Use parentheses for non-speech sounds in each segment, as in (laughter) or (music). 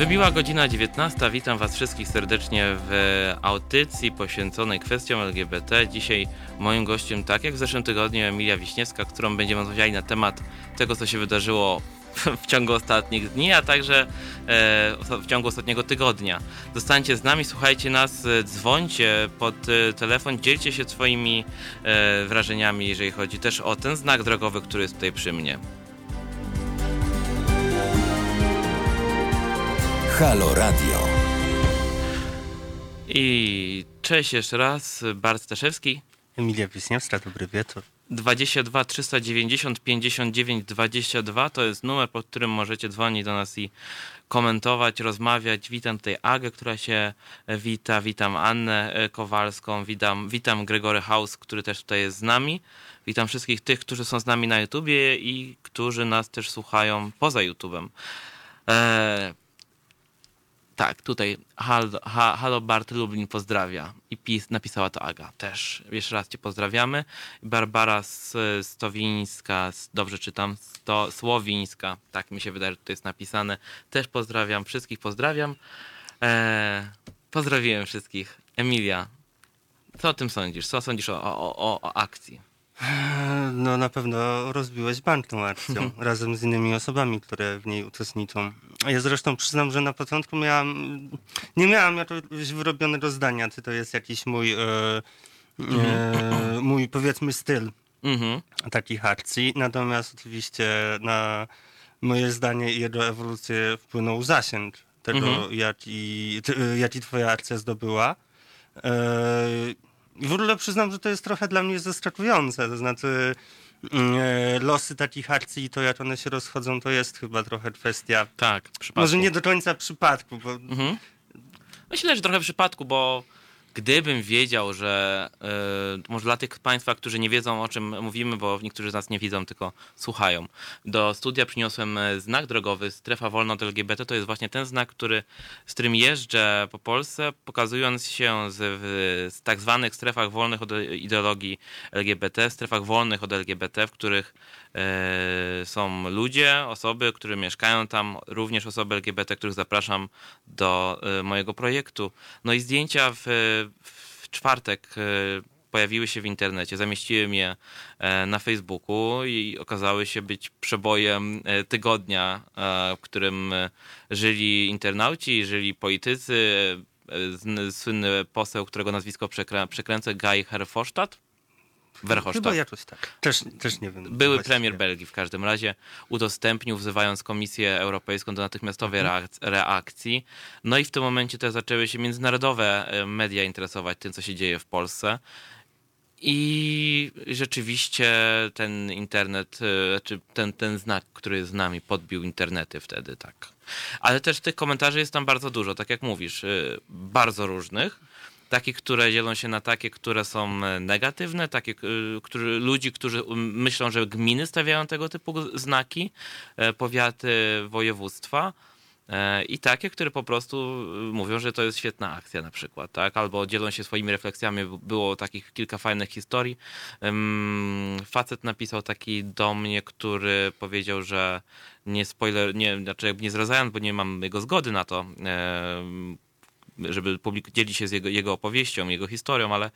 Wybiła godzina 19. Witam Was wszystkich serdecznie w audycji poświęconej kwestiom LGBT. Dzisiaj moim gościem, tak jak w zeszłym tygodniu, Emilia Wiśniewska, którą będziemy rozmawiali na temat tego, co się wydarzyło w ciągu ostatnich dni, a także e, w ciągu ostatniego tygodnia. Zostańcie z nami, słuchajcie nas, e, dzwońcie pod e, telefon, dzielcie się swoimi wrażeniami, jeżeli chodzi też o ten znak drogowy, który jest tutaj przy mnie. Halo Radio. I cześć jeszcze raz, Bart Staszewski. Emilia Wiśniewska, dobry wieczór. 22 390 59 22 to jest numer, pod którym możecie dzwonić do nas i komentować, rozmawiać. Witam tutaj Agę, która się wita, witam Annę Kowalską, witam, witam Gregory House, który też tutaj jest z nami. Witam wszystkich tych, którzy są z nami na YouTubie i którzy nas też słuchają poza YouTubem. Eee, tak, tutaj Halo, Halo Bart Lublin pozdrawia i pis, napisała to Aga też. Jeszcze raz cię pozdrawiamy. Barbara Stowińska, dobrze czytam, Sto, Słowińska, tak mi się wydaje, że to jest napisane. Też pozdrawiam, wszystkich pozdrawiam. Eee, pozdrawiłem wszystkich. Emilia, co o tym sądzisz? Co sądzisz o, o, o, o akcji? No na pewno rozbiłeś bank tą akcją (laughs) razem z innymi osobami, które w niej uczestniczą. Ja zresztą przyznam, że na początku miałam, nie miałam jakiegoś wyrobionego zdania, czy to jest jakiś mój, e, e, mój powiedzmy styl mhm. takich akcji. Natomiast oczywiście na moje zdanie i jego ewolucję wpłynął zasięg tego, mhm. jaki, jaki twoja akcja zdobyła. E, i w ogóle przyznam, że to jest trochę dla mnie zaskakujące. To znaczy, mm, e, losy takich akcji, to jak one się rozchodzą, to jest chyba trochę kwestia. Tak, przypadku. Może nie do końca przypadku, bo. Mhm. Myślę, że trochę przypadku, bo gdybym wiedział, że yy, może dla tych Państwa, którzy nie wiedzą o czym mówimy, bo niektórzy z nas nie widzą, tylko słuchają, do studia przyniosłem e, znak drogowy Strefa Wolna od LGBT. To jest właśnie ten znak, który, z którym jeżdżę po Polsce, pokazując się z, z tak zwanych strefach wolnych od ideologii LGBT, strefach wolnych od LGBT, w których E, są ludzie, osoby, które mieszkają tam, również osoby LGBT, których zapraszam do e, mojego projektu. No i zdjęcia w, w czwartek e, pojawiły się w internecie, zamieściłem je na Facebooku i okazały się być przebojem tygodnia, w którym żyli internauci, żyli politycy, słynny poseł, którego nazwisko przekręcę, Guy Herfosztat, Verhofstadt. Chyba jakoś tak. Też, też nie wiem. Były premier Belgii w każdym razie udostępnił, wzywając Komisję Europejską do natychmiastowej mhm. reakcji. No i w tym momencie też zaczęły się międzynarodowe e, media interesować tym, co się dzieje w Polsce. I rzeczywiście ten internet, e, czy ten, ten znak, który jest z nami, podbił internety wtedy, tak. Ale też tych komentarzy jest tam bardzo dużo, tak jak mówisz, e, bardzo różnych takich, które dzielą się na takie, które są e, negatywne, takie, e, którzy, ludzi, którzy myślą, że gminy stawiają tego typu znaki, e, powiaty, województwa. I takie, które po prostu mówią, że to jest świetna akcja na przykład, tak? Albo dzielą się swoimi refleksjami. Było takich kilka fajnych historii. Facet napisał taki do mnie, który powiedział, że nie spoiler, nie, znaczy nie zrazając, bo nie mam jego zgody na to, żeby publik dzielić się z jego, jego opowieścią, jego historią, ale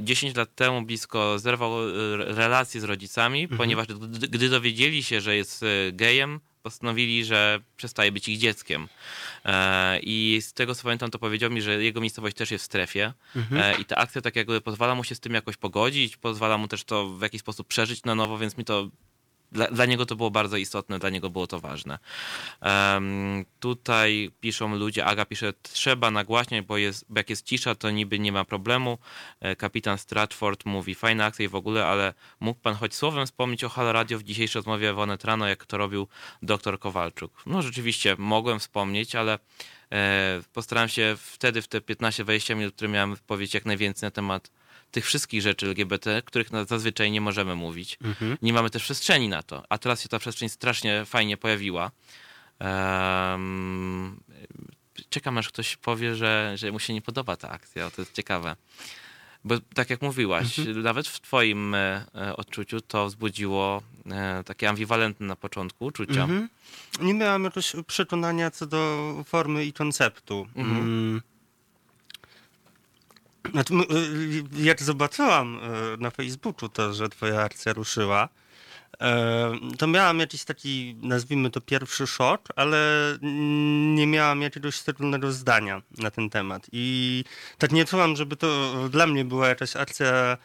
10 e, lat temu blisko zerwał e, relacje z rodzicami, mhm. ponieważ gdy dowiedzieli się, że jest e, gejem, postanowili, że przestaje być ich dzieckiem. I z tego co pamiętam, to powiedział mi, że jego miejscowość też jest w strefie mhm. i ta akcja tak jakby pozwala mu się z tym jakoś pogodzić, pozwala mu też to w jakiś sposób przeżyć na nowo, więc mi to dla, dla, niego to było bardzo istotne, dla niego było to ważne. Um, tutaj piszą ludzie, Aga pisze, trzeba nagłaśniać, bo, jest, bo jak jest cisza, to niby nie ma problemu. E, kapitan Stratford mówi, fajna akcja i w ogóle, ale mógł pan choć słowem wspomnieć o Halo Radio w dzisiejszej rozmowie w Rano, jak to robił dr Kowalczuk. No rzeczywiście, mogłem wspomnieć, ale e, postarałem się wtedy, w te 15-20 minut, które miałem powiedzieć jak najwięcej na temat tych wszystkich rzeczy LGBT, których zazwyczaj nie możemy mówić. Mhm. Nie mamy też przestrzeni na to. A teraz się ta przestrzeń strasznie fajnie pojawiła. Um, czekam aż ktoś powie, że, że mu się nie podoba ta akcja. To jest ciekawe. Bo tak jak mówiłaś, Mhm. nawet w twoim e, odczuciu to wzbudziło e, takie ambiwalentne na początku uczucia. Mhm. Nie miałam jakiegoś przekonania co do formy i konceptu. Mhm. Mm. Znaczy, m- y, jak zobaczyłam y, na Facebooku to, że twoja akcja ruszyła, e, to miałam jakiś taki, nazwijmy to pierwszy szok, ale nie miałam jakiegoś szczególnego zdania na ten temat. I tak nie czułam, żeby to dla mnie była jakaś akcja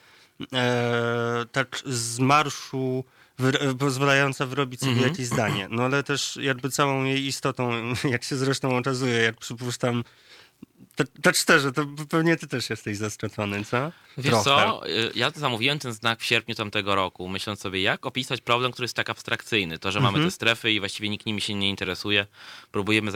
tak z marszu pozwalająca wyrobić sobie Mhm. jakieś zdanie. No ale też jakby całą jej istotą, (laughs) jak się zresztą okazuje, jak przypuszczam, tak szczerze, to pewnie ty też jesteś zaskoczony, co? Wiesz Trochę. co, y, ja zamówiłem ten znak w sierpniu tamtego roku, myśląc sobie, jak opisać problem, który jest tak abstrakcyjny. To, że mamy Mhm. te strefy i właściwie nikt nimi się nie interesuje. Próbujemy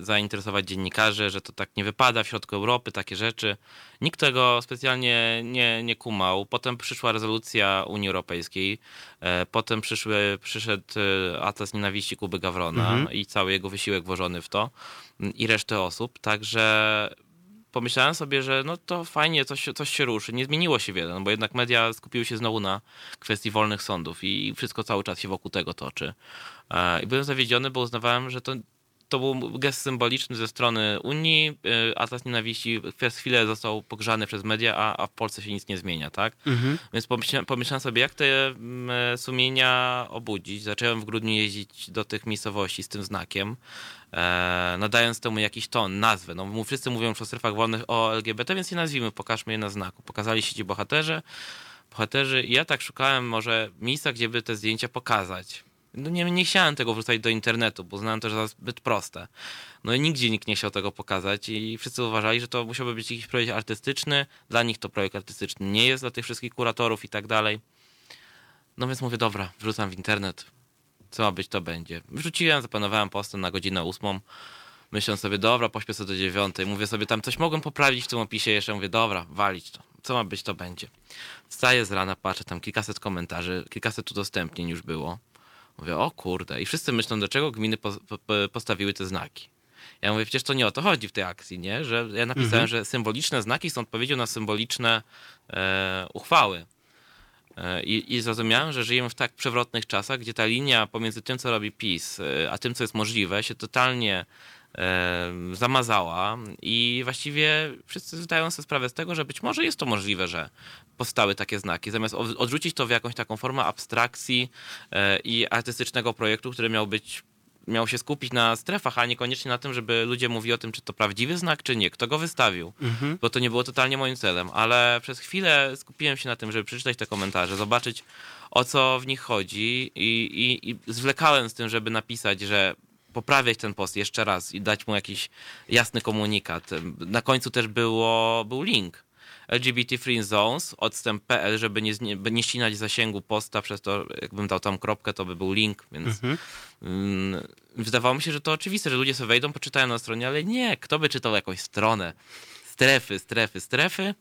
zainteresować dziennikarzy, że to tak nie wypada w środku Europy, takie rzeczy. Nikt tego specjalnie nie, nie kumał. Potem przyszła rezolucja Unii Europejskiej, e, potem przyszły, przyszedł e, atlas nienawiści Kuby Gawrona Mhm. i cały jego wysiłek włożony w to m, i resztę osób. Także pomyślałem sobie, że no to fajnie, coś, coś się ruszy. Nie zmieniło się wiele, no bo jednak media skupiły się znowu na kwestii wolnych sądów i wszystko cały czas się wokół tego toczy. E, I byłem zawiedziony, bo uznawałem, że to, to był gest symboliczny ze strony Unii. E, Atlas Nienawiści przez chwilę został pogrzany przez media, a, a w Polsce się nic nie zmienia, tak? Mhm. Więc pomyślałem, pomyślałem sobie, jak te mm, sumienia obudzić. Zacząłem w grudniu jeździć do tych miejscowości z tym znakiem, e, nadając temu jakiś ton, nazwę. No, wszyscy mówią już o strefach wolnych o LGBT, więc je nazwijmy, pokażmy je na znaku. Pokazali się ci bohaterzy, bohaterzy i ja tak szukałem może miejsca, gdzie by te zdjęcia pokazać. No nie, nie chciałem tego wrzucać do internetu, bo znałem to, że za zbyt proste. No i nigdzie nikt nie chciał tego pokazać i wszyscy uważali, że to musiałby być jakiś projekt artystyczny. Dla nich to projekt artystyczny nie jest, dla tych wszystkich kuratorów i tak dalej. No więc mówię, dobra, wrzucam w internet. Co ma być, to będzie. Wrzuciłem, zaplanowałem postę na godzinę ósmą. Myśląc sobie, dobra, pośpię sobie do dziewiątej. Mówię sobie, tam coś mogłem poprawić w tym opisie jeszcze. Mówię, dobra, walić to. Co ma być, to będzie. Wstaję z rana, patrzę, tam kilkaset komentarzy, kilkaset udostępnień już było. Mówię, o kurde. I wszyscy myślą, do czego gminy po, po, postawiły te znaki. Ja mówię, przecież to nie o to chodzi w tej akcji, nie? Że ja napisałem, Mhm. że symboliczne znaki są odpowiedzią na symboliczne e, uchwały. E, I, I zrozumiałem, że żyjemy w tak przewrotnych czasach, gdzie ta linia pomiędzy tym, co robi PiS, e, a tym, co jest możliwe, się totalnie zamazała i właściwie wszyscy zdają sobie sprawę z tego, że być może jest to możliwe, że powstały takie znaki. Zamiast od- odrzucić to w jakąś taką formę abstrakcji e, i artystycznego projektu, który miał być miał się skupić na strefach, a niekoniecznie na tym, żeby ludzie mówili o tym, czy to prawdziwy znak, czy nie, kto go wystawił Mhm. bo to nie było totalnie moim celem, ale przez chwilę skupiłem się na tym, żeby przeczytać te komentarze, zobaczyć o co w nich chodzi i, i, i zwlekałem z tym, żeby napisać, że poprawiać ten post jeszcze raz i dać mu jakiś jasny komunikat. Na końcu też było, był link. LGBT Free Zones, odstęp.pl, żeby nie, nie ścinać zasięgu posta, przez to jakbym dał tam kropkę, to by był link, więc Mhm. Mm, Wydawało mi się, że to oczywiste, że ludzie sobie wejdą, poczytają na stronie, ale nie, kto by czytał jakąś stronę? Strefy, strefy, strefy.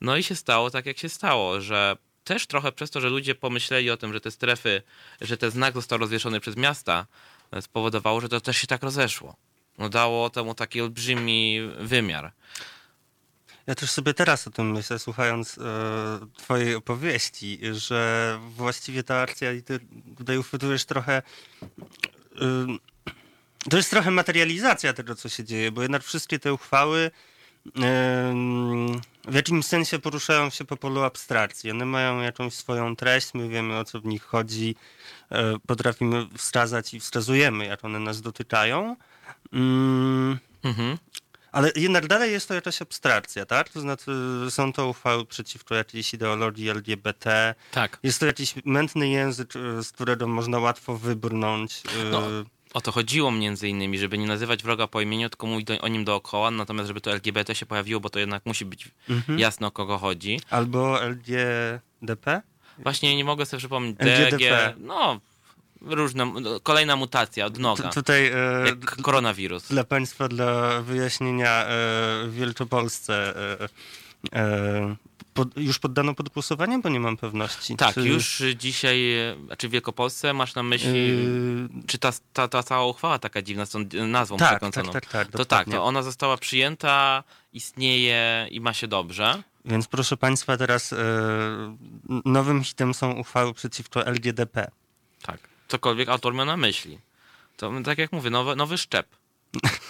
No i się stało tak, jak się stało, że też trochę przez to, że ludzie pomyśleli o tym, że te strefy, że ten znak został rozwieszony przez miasta, spowodowało, że to też się tak rozeszło. No dało temu taki olbrzymi wymiar. Ja też sobie teraz o tym myślę, słuchając e, twojej opowieści, że właściwie ta akcja i ty tutaj uchwytujesz trochę... y, to jest trochę materializacja tego, co się dzieje, bo jednak wszystkie te uchwały w jakimś sensie poruszają się po polu abstrakcji. One mają jakąś swoją treść, my wiemy o co w nich chodzi, e, potrafimy wskazać i wskazujemy, jak one nas dotykają. Ym, Mhm. ale jednak dalej jest to jakaś abstrakcja, tak? To znaczy są to uchwały przeciwko jakiejś ideologii LGBT. Tak. Jest to jakiś mętny język, y, z którego można łatwo wybrnąć. y, No. O to chodziło między innymi, żeby nie nazywać wroga po imieniu, tylko mówić do, o nim dookoła, natomiast żeby to LGBT się pojawiło, bo to jednak musi być mhm. jasne o kogo chodzi. Albo LGDP? Właśnie nie mogę sobie przypomnieć. LGDP. DG, no, różne, no, kolejna mutacja od noga. Tu- Tutaj e, Jak koronawirus. dla Państwa, dla wyjaśnienia e, w Wielkopolsce e, e, pod, już poddano pod głosowanie, bo nie mam pewności. Tak, czy, już dzisiaj, znaczy w Wielkopolsce masz na myśli, y, czy ta, ta, ta cała uchwała taka dziwna z tą nazwą tak, tak, przekręconą. tak, tak. To tak, to ona została przyjęta, istnieje i ma się dobrze. Więc proszę Państwa, teraz e, nowym hitem są uchwały przeciwko LGDP. Tak. Cokolwiek autor miał na myśli. To tak jak mówię, nowy, nowy szczep. (laughs)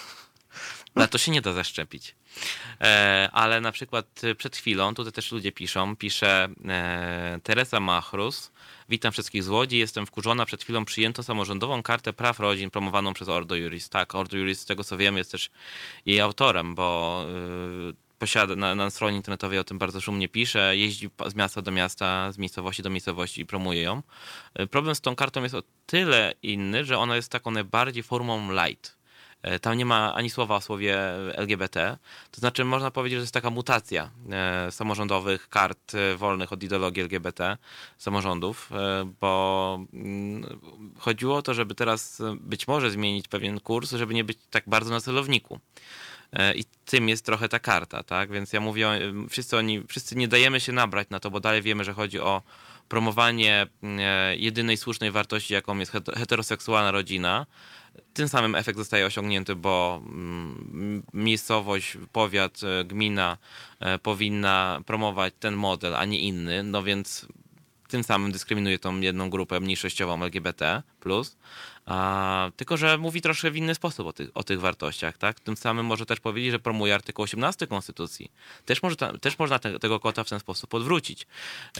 Ale to się nie da zaszczepić. E, ale na przykład przed chwilą, tutaj też ludzie piszą, pisze e, Teresa Machrus. Witam wszystkich z Łodzi. Jestem wkurzona. Przed chwilą przyjęto samorządową kartę praw rodzin promowaną przez Ordo Juris. Tak, Ordo Juris, z tego co wiem, jest też jej autorem, bo posiada, na, na stronie internetowej o tym bardzo szumnie pisze, jeździ z miasta do miasta, z miejscowości do miejscowości i promuje ją. E, problem z tą kartą jest o tyle inny, że ona jest taką najbardziej formą light. E, tam nie ma ani słowa o słowie LGBT. To znaczy, można powiedzieć, że to jest taka mutacja e, samorządowych kart wolnych od ideologii LGBT samorządów, bo mm, chodziło o to, żeby teraz być może zmienić pewien kurs, żeby nie być tak bardzo na celowniku. E, I tym jest trochę ta karta, tak? Więc ja mówię, wszyscy oni, wszyscy nie dajemy się nabrać na to, bo dalej wiemy, że chodzi o promowanie e, jedynej słusznej wartości, jaką jest heteroseksualna rodzina. Tym samym efekt zostaje osiągnięty, bo mm, miejscowość, powiat, e, gmina powinna promować ten model, a nie inny. No więc tym samym dyskryminuje tą jedną grupę mniejszościową LGBT. A, tylko, że mówi troszkę w inny sposób o tych, o tych wartościach, tak? Tym samym może też powiedzieć, że promuje artykuł 18 Konstytucji. Też, może ta, też można te, tego kota w ten sposób odwrócić.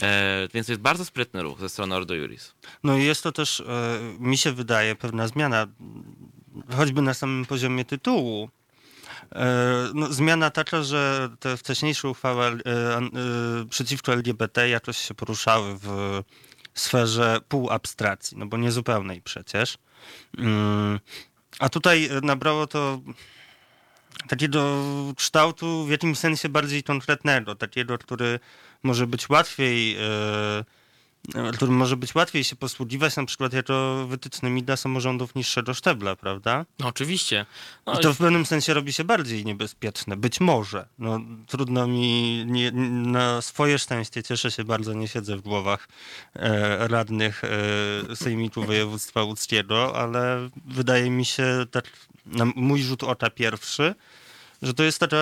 E, więc to jest bardzo sprytny ruch ze strony Ordo Juris. No i jest to też, e, mi się wydaje, pewna zmiana, choćby na samym poziomie tytułu, no, zmiana taka, że te wcześniejsze uchwały e, e, przeciwko LGBT jakoś się poruszały w sferze półabstrakcji, no bo niezupełnej przecież. Mm, a tutaj nabrało to takiego kształtu w jakimś sensie bardziej konkretnego, takiego, który może być łatwiej e, którym może być łatwiej się posługiwać na przykład jako wytycznymi dla samorządów niższego szczebla, prawda? No oczywiście. No, I to w pewnym sensie robi się bardziej niebezpieczne. Być może. No, trudno mi, nie, na swoje szczęście cieszę się bardzo, nie siedzę w głowach e, radnych e, Sejmiku Województwa Łódzkiego, ale wydaje mi się, tak na mój rzut oka pierwszy, że to jest taka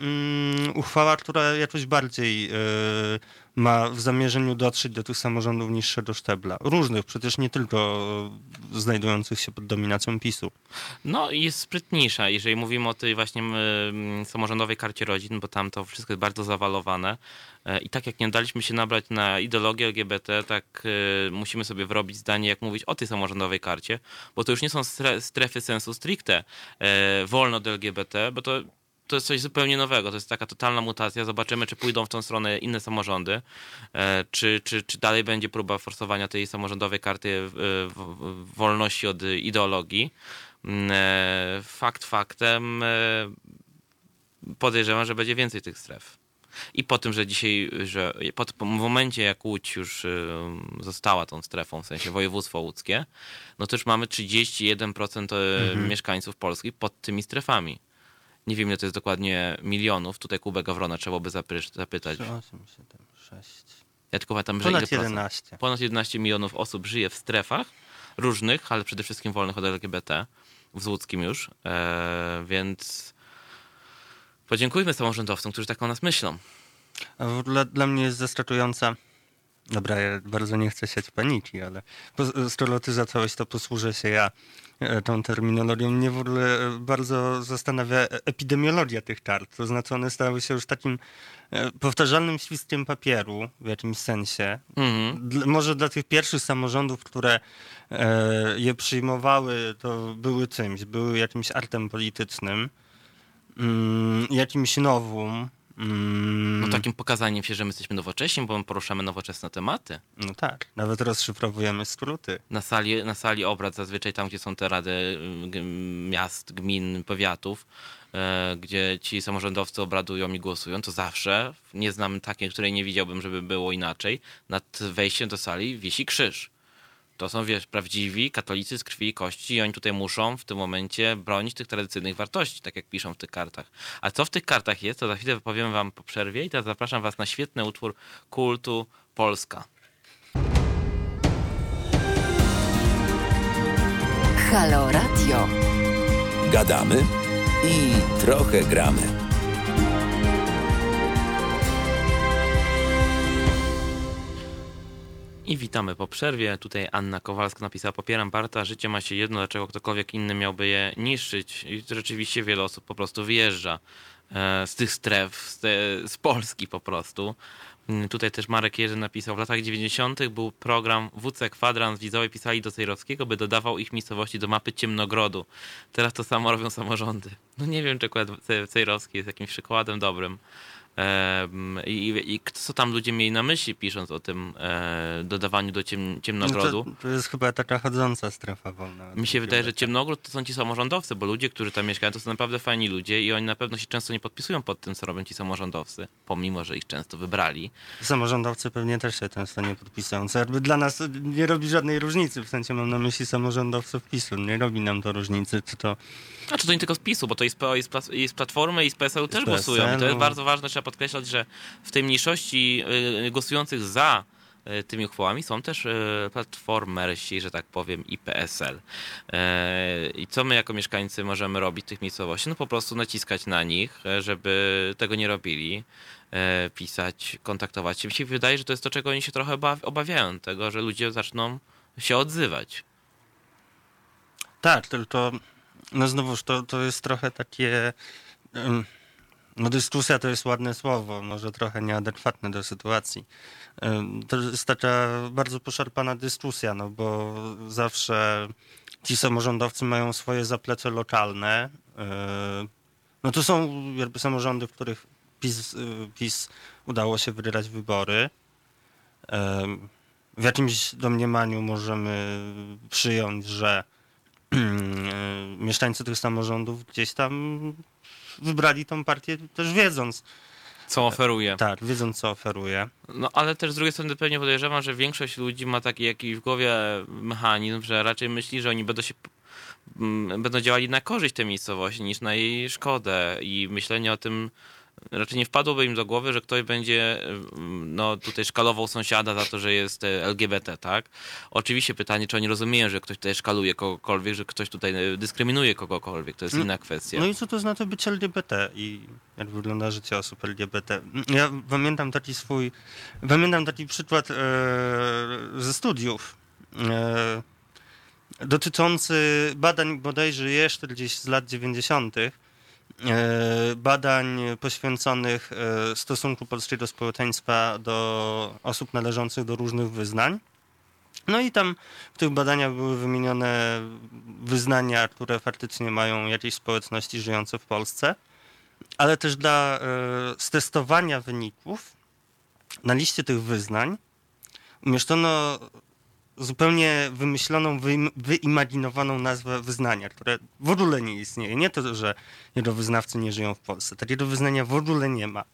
mm, uchwała, która jakoś bardziej y, ma w zamierzeniu dotrzeć do tych samorządów niższego szczebla. Różnych, przecież nie tylko znajdujących się pod dominacją PiSu. No i jest sprytniejsza, jeżeli mówimy o tej właśnie y, samorządowej karcie rodzin, bo tam to wszystko jest bardzo zawalowane. Y, I tak jak nie daliśmy się nabrać na ideologię LGBT, tak y, musimy sobie wyrobić zdanie, jak mówić o tej samorządowej karcie, bo to już nie są strefy sensu stricte wolno do LGBT, bo to to jest coś zupełnie nowego. To jest taka totalna mutacja. Zobaczymy, czy pójdą w tą stronę inne samorządy, e, czy, czy, czy dalej będzie próba forsowania tej samorządowej karty wolności od ideologii. Mm, e, fakt faktem e, podejrzewam, że będzie więcej tych stref. I po tym, że dzisiaj, że po, w momencie jak Łódź już została tą strefą, w sensie województwo łódzkie, no to już mamy 31% mhm. mieszkańców Polski pod tymi strefami. Nie wiem, ile to jest dokładnie milionów. Tutaj Kubę Gawrona trzeba by zapytać. 3, 8, 7, 6. Ja tylko pamiętam, że Ponad 11. Procent? Ponad 11 milionów osób żyje w strefach różnych, ale przede wszystkim wolnych od LGBT, w Złuckim już, e, więc podziękujmy samorządowcom, którzy tak o nas myślą. Dla, dla mnie jest zaskakująca Dobra, ja bardzo nie chcę siać paniki, ale skoro ty zacząłeś, to posłużę się ja e, tą terminologią. Mnie w ogóle e, bardzo zastanawia epidemiologia tych kart. To znaczy one stały się już takim e, powtarzalnym świstkiem papieru w jakimś sensie. Mhm. Dla, może dla tych pierwszych samorządów, które e, je przyjmowały, to były czymś, były jakimś artem politycznym, mm, jakimś nowum, Mm. No takim pokazaniem się, że my jesteśmy nowocześni, bo my poruszamy nowoczesne tematy. No tak, nawet rozszyfrowujemy skróty. Na sali, na sali obrad, zazwyczaj tam, gdzie są te rady miast, gmin, powiatów, e, gdzie ci samorządowcy obradują i głosują, to zawsze nie znam takiej, której nie widziałbym, żeby było inaczej. Nad wejściem do sali wisi krzyż. To są, wiesz, prawdziwi katolicy z krwi i kości i oni tutaj muszą w tym momencie bronić tych tradycyjnych wartości, tak jak piszą w tych kartach. A co w tych kartach jest, to za chwilę powiem wam po przerwie i teraz zapraszam was na świetny utwór kultu Polska. Halo Radio. Gadamy i trochę gramy. I witamy po przerwie. Tutaj Anna Kowalska napisała: Popieram Barta, życie ma się jedno, dlaczego ktokolwiek inny miałby je niszczyć. I rzeczywiście wiele osób po prostu wyjeżdża e, z tych stref, z, te, z Polski po prostu. Mm, tutaj też Marek Jerzy napisał, w latach 90. był program WC Kwadrans, widzowie pisali do Cejrowskiego, by dodawał ich miejscowości do mapy Ciemnogrodu. Teraz to samo robią samorządy. No nie wiem, czy akurat Cejrowski jest jakimś przykładem dobrym. I, i, co tam ludzie mieli na myśli, pisząc o tym e, dodawaniu do ciem, ciemnogrodu? No to, to, jest chyba taka chodząca strefa wolna. Mi się wydaje, że ciemnogród to są ci samorządowcy, bo ludzie, którzy tam mieszkają, to są naprawdę fajni ludzie i oni na pewno się często nie podpisują pod tym, co robią ci samorządowcy, pomimo, że ich często wybrali. Samorządowcy pewnie też się często nie podpisują, co jakby dla nas nie robi żadnej różnicy, w sensie mam na myśli samorządowców PiSu, nie robi nam to różnicy, czy to... A czy to nie tylko z PiSu, bo to jest, jest, jest Platformy i z PSL też PSL, głosują i to jest no. bardzo ważne, trzeba podkreślać, że w tej mniejszości y, głosujących za y, tymi uchwałami są też y, platformersi, że tak powiem, i PSL. I co my jako mieszkańcy możemy robić tych miejscowości? No po prostu naciskać na nich, żeby tego nie robili, pisać, kontaktować się. Mi się wydaje, że to jest to, czego oni się trochę obawiają, tego, że ludzie zaczną się odzywać. Tak, tylko no znowuż to, to jest trochę takie... Um no dyskusja to jest ładne słowo, może trochę nieadekwatne do sytuacji. To jest taka bardzo poszarpana dyskusja, no bo zawsze ci samorządowcy mają swoje zaplecze lokalne. No to są jakby samorządy, w których PiS, PiS udało się wygrać wybory. W jakimś domniemaniu możemy przyjąć, że (clears throat) mieszkańcy tych samorządów gdzieś tam wybrali tą partię też wiedząc. Co oferuje. Tak, wiedząc co oferuje. No ale też z drugiej strony pewnie podejrzewam, że większość ludzi ma taki jakiś w głowie mechanizm, że raczej myśli, że oni będą się będą działali na korzyść tej miejscowości niż na jej szkodę i myślenie o tym raczej nie wpadłoby im do głowy, że ktoś będzie mm, no, tutaj szkalował sąsiada za to, że jest e, LGBT, tak? Oczywiście pytanie, czy oni rozumieją, że ktoś tutaj szkaluje kogokolwiek, że ktoś tutaj e, dyskryminuje kogokolwiek, to jest no, inna kwestia. No i co to znaczy być LGBT i jak wygląda życie osób LGBT? Ja pamiętam taki swój, pamiętam taki przykład e, ze studiów. E, dotyczący badań bodajże jeszcze gdzieś z lat 90., E, badań poświęconych e, stosunku polskiego społeczeństwa do osób należących do różnych wyznań. No i tam w tych badaniach były wymienione wyznania, które faktycznie mają jakieś społeczności żyjące w Polsce, ale też dla e, stestowania wyników na liście tych wyznań umieszczono zupełnie wymyśloną, wyimaginowaną nazwę wyznania, które w ogóle nie istnieje. Nie to, że jego wyznawcy nie żyją w Polsce. Takiego wyznania w ogóle nie ma.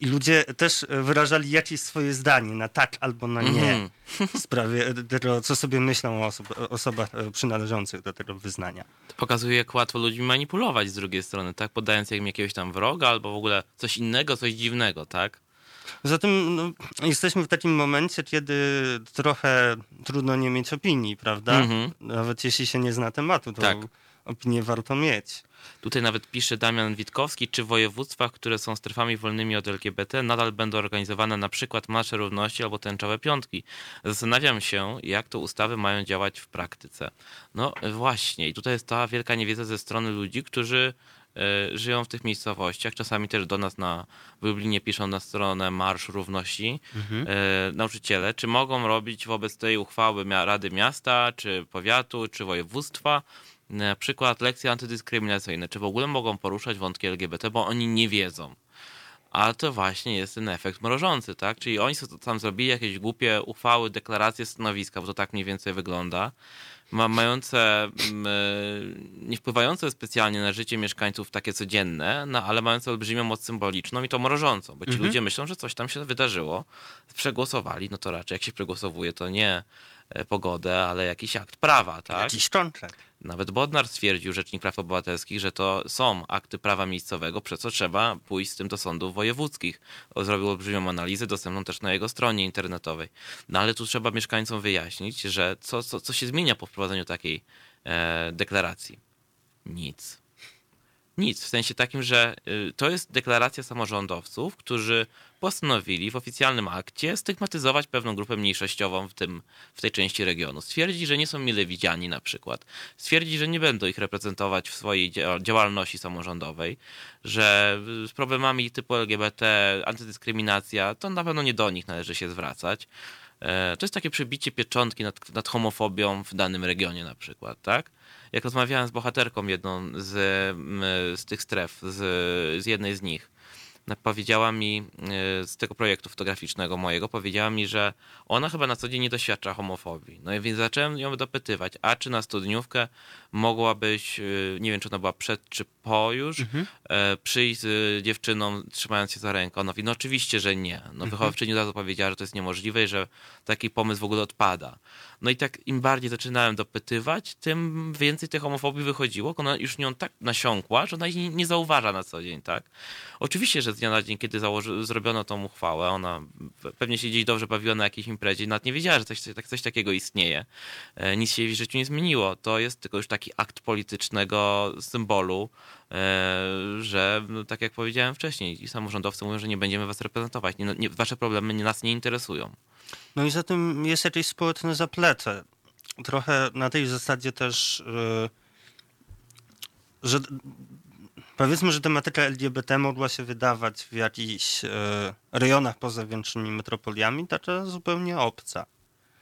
I ludzie też wyrażali jakieś swoje zdanie na tak albo na nie mm w sprawie tego, co sobie myślą o osob osobach przynależących do tego wyznania. To pokazuje, jak łatwo ludźmi manipulować z drugiej strony, tak? Podając im jakiegoś tam wroga albo w ogóle coś innego, coś dziwnego, tak? Zatem no, jesteśmy w takim momencie, kiedy trochę trudno nie mieć opinii, prawda? Mhm. Nawet jeśli się nie zna tematu, to tak. opinię warto mieć. Tutaj nawet pisze Damian Witkowski, czy w województwach, które są strefami wolnymi od LGBT, nadal będą organizowane na przykład marsze równości albo tęczowe piątki. Zastanawiam się, jak to ustawy mają działać w praktyce. No właśnie, i tutaj jest ta wielka niewiedza ze strony ludzi, którzy żyją w tych miejscowościach. Czasami też do nas na Lublinie piszą na stronę Marsz Równości mhm. E, nauczyciele, czy mogą robić wobec tej uchwały Rady Miasta, czy powiatu, czy województwa na przykład lekcje antydyskryminacyjne, czy w ogóle mogą poruszać wątki LGBT, bo oni nie wiedzą. A to właśnie jest ten efekt mrożący, tak? Czyli oni tam zrobili jakieś głupie uchwały, deklaracje, stanowiska, bo to tak mniej więcej wygląda ma, mające, mm, e, nie wpływające specjalnie na życie mieszkańców takie codzienne, no ale mające olbrzymią moc symboliczną i to mrożącą, bo ci mhm. ludzie myślą, że coś tam się wydarzyło, przegłosowali, no to raczej jak się przegłosowuje, to nie pogodę, ale jakiś akt prawa, tak? Jakiś kontrakt. Nawet Bodnar stwierdził, Rzecznik Praw Obywatelskich, że to są akty prawa miejscowego, przez co trzeba pójść z tym do sądów wojewódzkich. Zrobił olbrzymią analizę, dostępną też na jego stronie internetowej. No ale tu trzeba mieszkańcom wyjaśnić, że co, co, co się zmienia po wprowadzeniu takiej e, deklaracji? Nic. Nic, w sensie takim, że y, to jest deklaracja samorządowców, którzy postanowili w oficjalnym akcie stygmatyzować pewną grupę mniejszościową w, tym, w tej części regionu. Stwierdzi, że nie są mile widziani na przykład. Stwierdzi, że nie będą ich reprezentować w swojej działalności samorządowej, że z problemami typu LGBT, antydyskryminacja, to na pewno nie do nich należy się zwracać. E, to jest takie przebicie pieczątki nad, nad homofobią w danym regionie na przykład, tak? Jak rozmawiałem z bohaterką jedną z, z tych stref, z, z jednej z nich, powiedziała mi e, z tego projektu fotograficznego mojego, powiedziała mi, że ona chyba na co dzień nie doświadcza homofobii. No i więc zacząłem ją dopytywać, a czy na studniówkę mogłabyś, e, nie wiem czy ona była przed czy po już, mhm. E, przyjść z dziewczyną trzymając się za rękę. Mówi, no oczywiście, że nie. No mhm. wychowawczyni od razu powiedziała, że to jest niemożliwe i że taki pomysł w ogóle odpada. No i tak im bardziej zaczynałem dopytywać, tym więcej tej homofobii wychodziło. Ona już nią tak nasiąkła, że ona jej nie zauważa na co dzień, tak? Oczywiście, że z dnia na dzień, kiedy założy, zrobiono tą uchwałę, ona pewnie się gdzieś dobrze bawiła na jakiejś imprezie, nawet nie wiedziała, że coś, tak, coś takiego istnieje. E, nic się jej w życiu nie zmieniło. To jest tylko już taki akt politycznego symbolu, e, że no, tak jak powiedziałem wcześniej, i samorządowcy mówią, że nie będziemy was reprezentować, nie, nie, wasze problemy nie, nas nie interesują. No i za tym jest jakieś społeczne zaplecze. Trochę na tej zasadzie też, yy, że powiedzmy, że tematyka LGBT mogła się wydawać w jakichś yy, rejonach poza większymi metropoliami, taka zupełnie obca.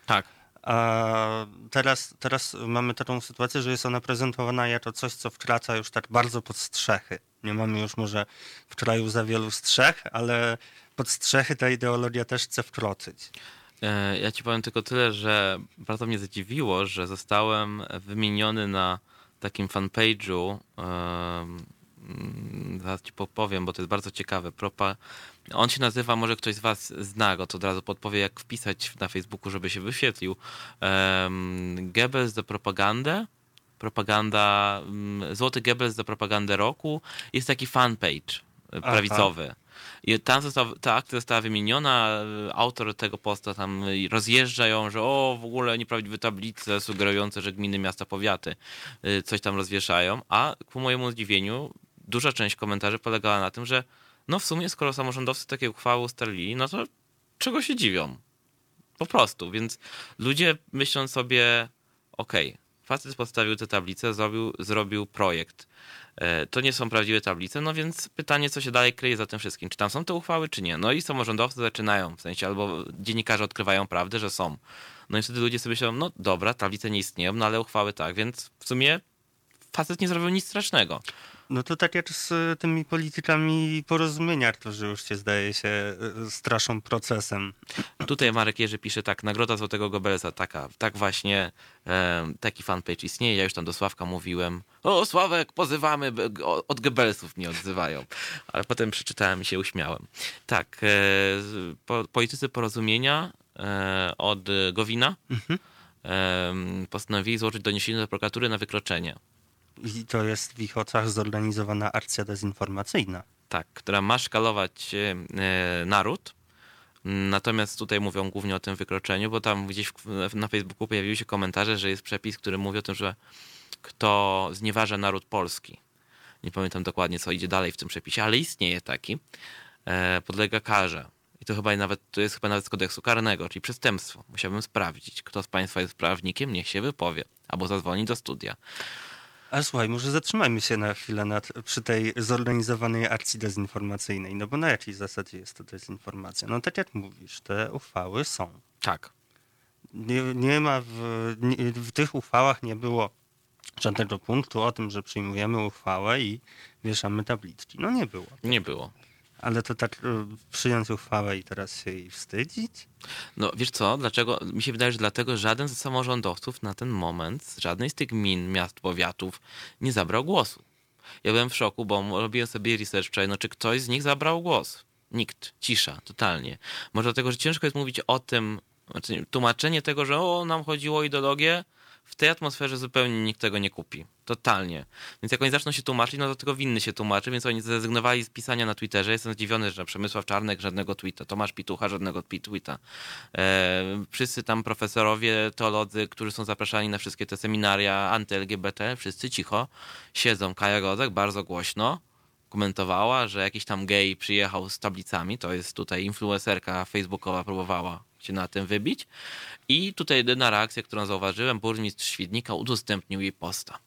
Tak. A teraz, teraz mamy taką sytuację, że jest ona prezentowana jako coś, co wkracza już tak bardzo pod strzechy. Nie mamy już może w kraju za wielu strzech, ale pod strzechy ta ideologia też chce wkroczyć. E, ja ci powiem tylko tyle, że bardzo mnie zadziwiło, że zostałem wymieniony na takim fanpage'u. Zaraz ci powiem, bo to jest bardzo ciekawe. Propa... On się nazywa, może ktoś z was zna go, to od razu podpowie, jak wpisać na Facebooku, żeby się wyświetlił. Um, Goebbels za propagandę. Propaganda, Złoty Goebbels za propagandę roku. Jest taki fanpage prawicowy. Aha. I tam ta akcja została wymieniona, autor tego posta tam rozjeżdża ją, że o, w ogóle nieprawdziwe tablice sugerujące, że gminy, miasta, powiaty coś tam rozwieszają, a ku mojemu zdziwieniu duża część komentarzy polegała na tym, że no w sumie skoro samorządowcy takie uchwały ustalili, no to czego się dziwią? Po prostu, więc ludzie myślą sobie, okej, okay, facet postawił tę tablicę, zrobił, zrobił projekt, E, to nie są prawdziwe tablice, no więc pytanie, co się dalej kryje za tym wszystkim. Czy tam są te uchwały, czy nie? No i samorządowcy zaczynają, w sensie albo dziennikarze odkrywają prawdę, że są. No i wtedy ludzie sobie myślą, no dobra, tablice nie istnieją, no ale uchwały tak, więc w sumie facet nie zrobił nic strasznego. No to tak jak z tymi politykami porozumienia, którzy już się zdaje się e, straszą procesem. Tutaj Marek Jerzy pisze tak, Nagroda Złotego Gobelsa, taka, tak właśnie, e, taki fanpage istnieje, ja już tam do Sławka mówiłem, o Sławek, pozywamy, od Goebbelsów nie odzywają. Ale potem przeczytałem i się uśmiałem. Tak, e, po, politycy porozumienia e, od Gowina mhm. e, postanowili złożyć doniesienie do prokuratury na wykroczenie. I to jest w ich oczach zorganizowana akcja dezinformacyjna. Tak, która ma szkalować e, naród. Natomiast tutaj mówią głównie o tym wykroczeniu, bo tam gdzieś na Facebooku pojawiły się komentarze, że jest przepis, który mówi o tym, że kto znieważa naród polski. Nie pamiętam dokładnie, co idzie dalej w tym przepisie, ale istnieje taki. E, podlega karze. I to chyba nawet, to jest chyba nawet z kodeksu karnego, czyli przestępstwo. Musiałbym sprawdzić, kto z Państwa jest prawnikiem, niech się wypowie. Albo zadzwoni do studia. A słuchaj, może zatrzymajmy się na chwilę nad, przy tej zorganizowanej akcji dezinformacyjnej. No bo na jakiej zasadzie jest to dezinformacja? No tak jak mówisz, te uchwały są. Tak. Nie, nie ma w, nie, w tych uchwałach nie było żadnego punktu o tym, że przyjmujemy uchwałę i wieszamy tabliczki. No nie było. Nie było. Ale to tak e, przyjąć uchwałę i teraz się jej wstydzić? No wiesz co, dlaczego? Mi się wydaje, że dlatego żaden z samorządowców na ten moment, żadnej z tych gmin, miast, powiatów nie zabrał głosu. Ja byłem w szoku, bo robiłem sobie research wczoraj, no czy ktoś z nich zabrał głos? Nikt. Cisza, totalnie. Może dlatego, że ciężko jest mówić o tym, znaczy tłumaczenie tego, że o, nam chodziło o ideologię, w tej atmosferze zupełnie nikt tego nie kupi. Totalnie. Więc jak oni zaczną się tłumaczyć, no to tylko winny się tłumaczy, więc oni zrezygnowali z pisania na Twitterze. Jestem zdziwiony, że Przemysław Czarnek żadnego tweeta, Tomasz Pitucha żadnego tweeta. E, wszyscy tam profesorowie, teolodzy, którzy są zapraszani na wszystkie te seminaria anty-LGBT, wszyscy cicho siedzą. Kaja Godek bardzo głośno komentowała, że jakiś tam gej przyjechał z tablicami, to jest tutaj influencerka facebookowa próbowała się na tym wybić. I tutaj jedyna reakcja, którą zauważyłem, burmistrz Świdnika udostępnił jej posta.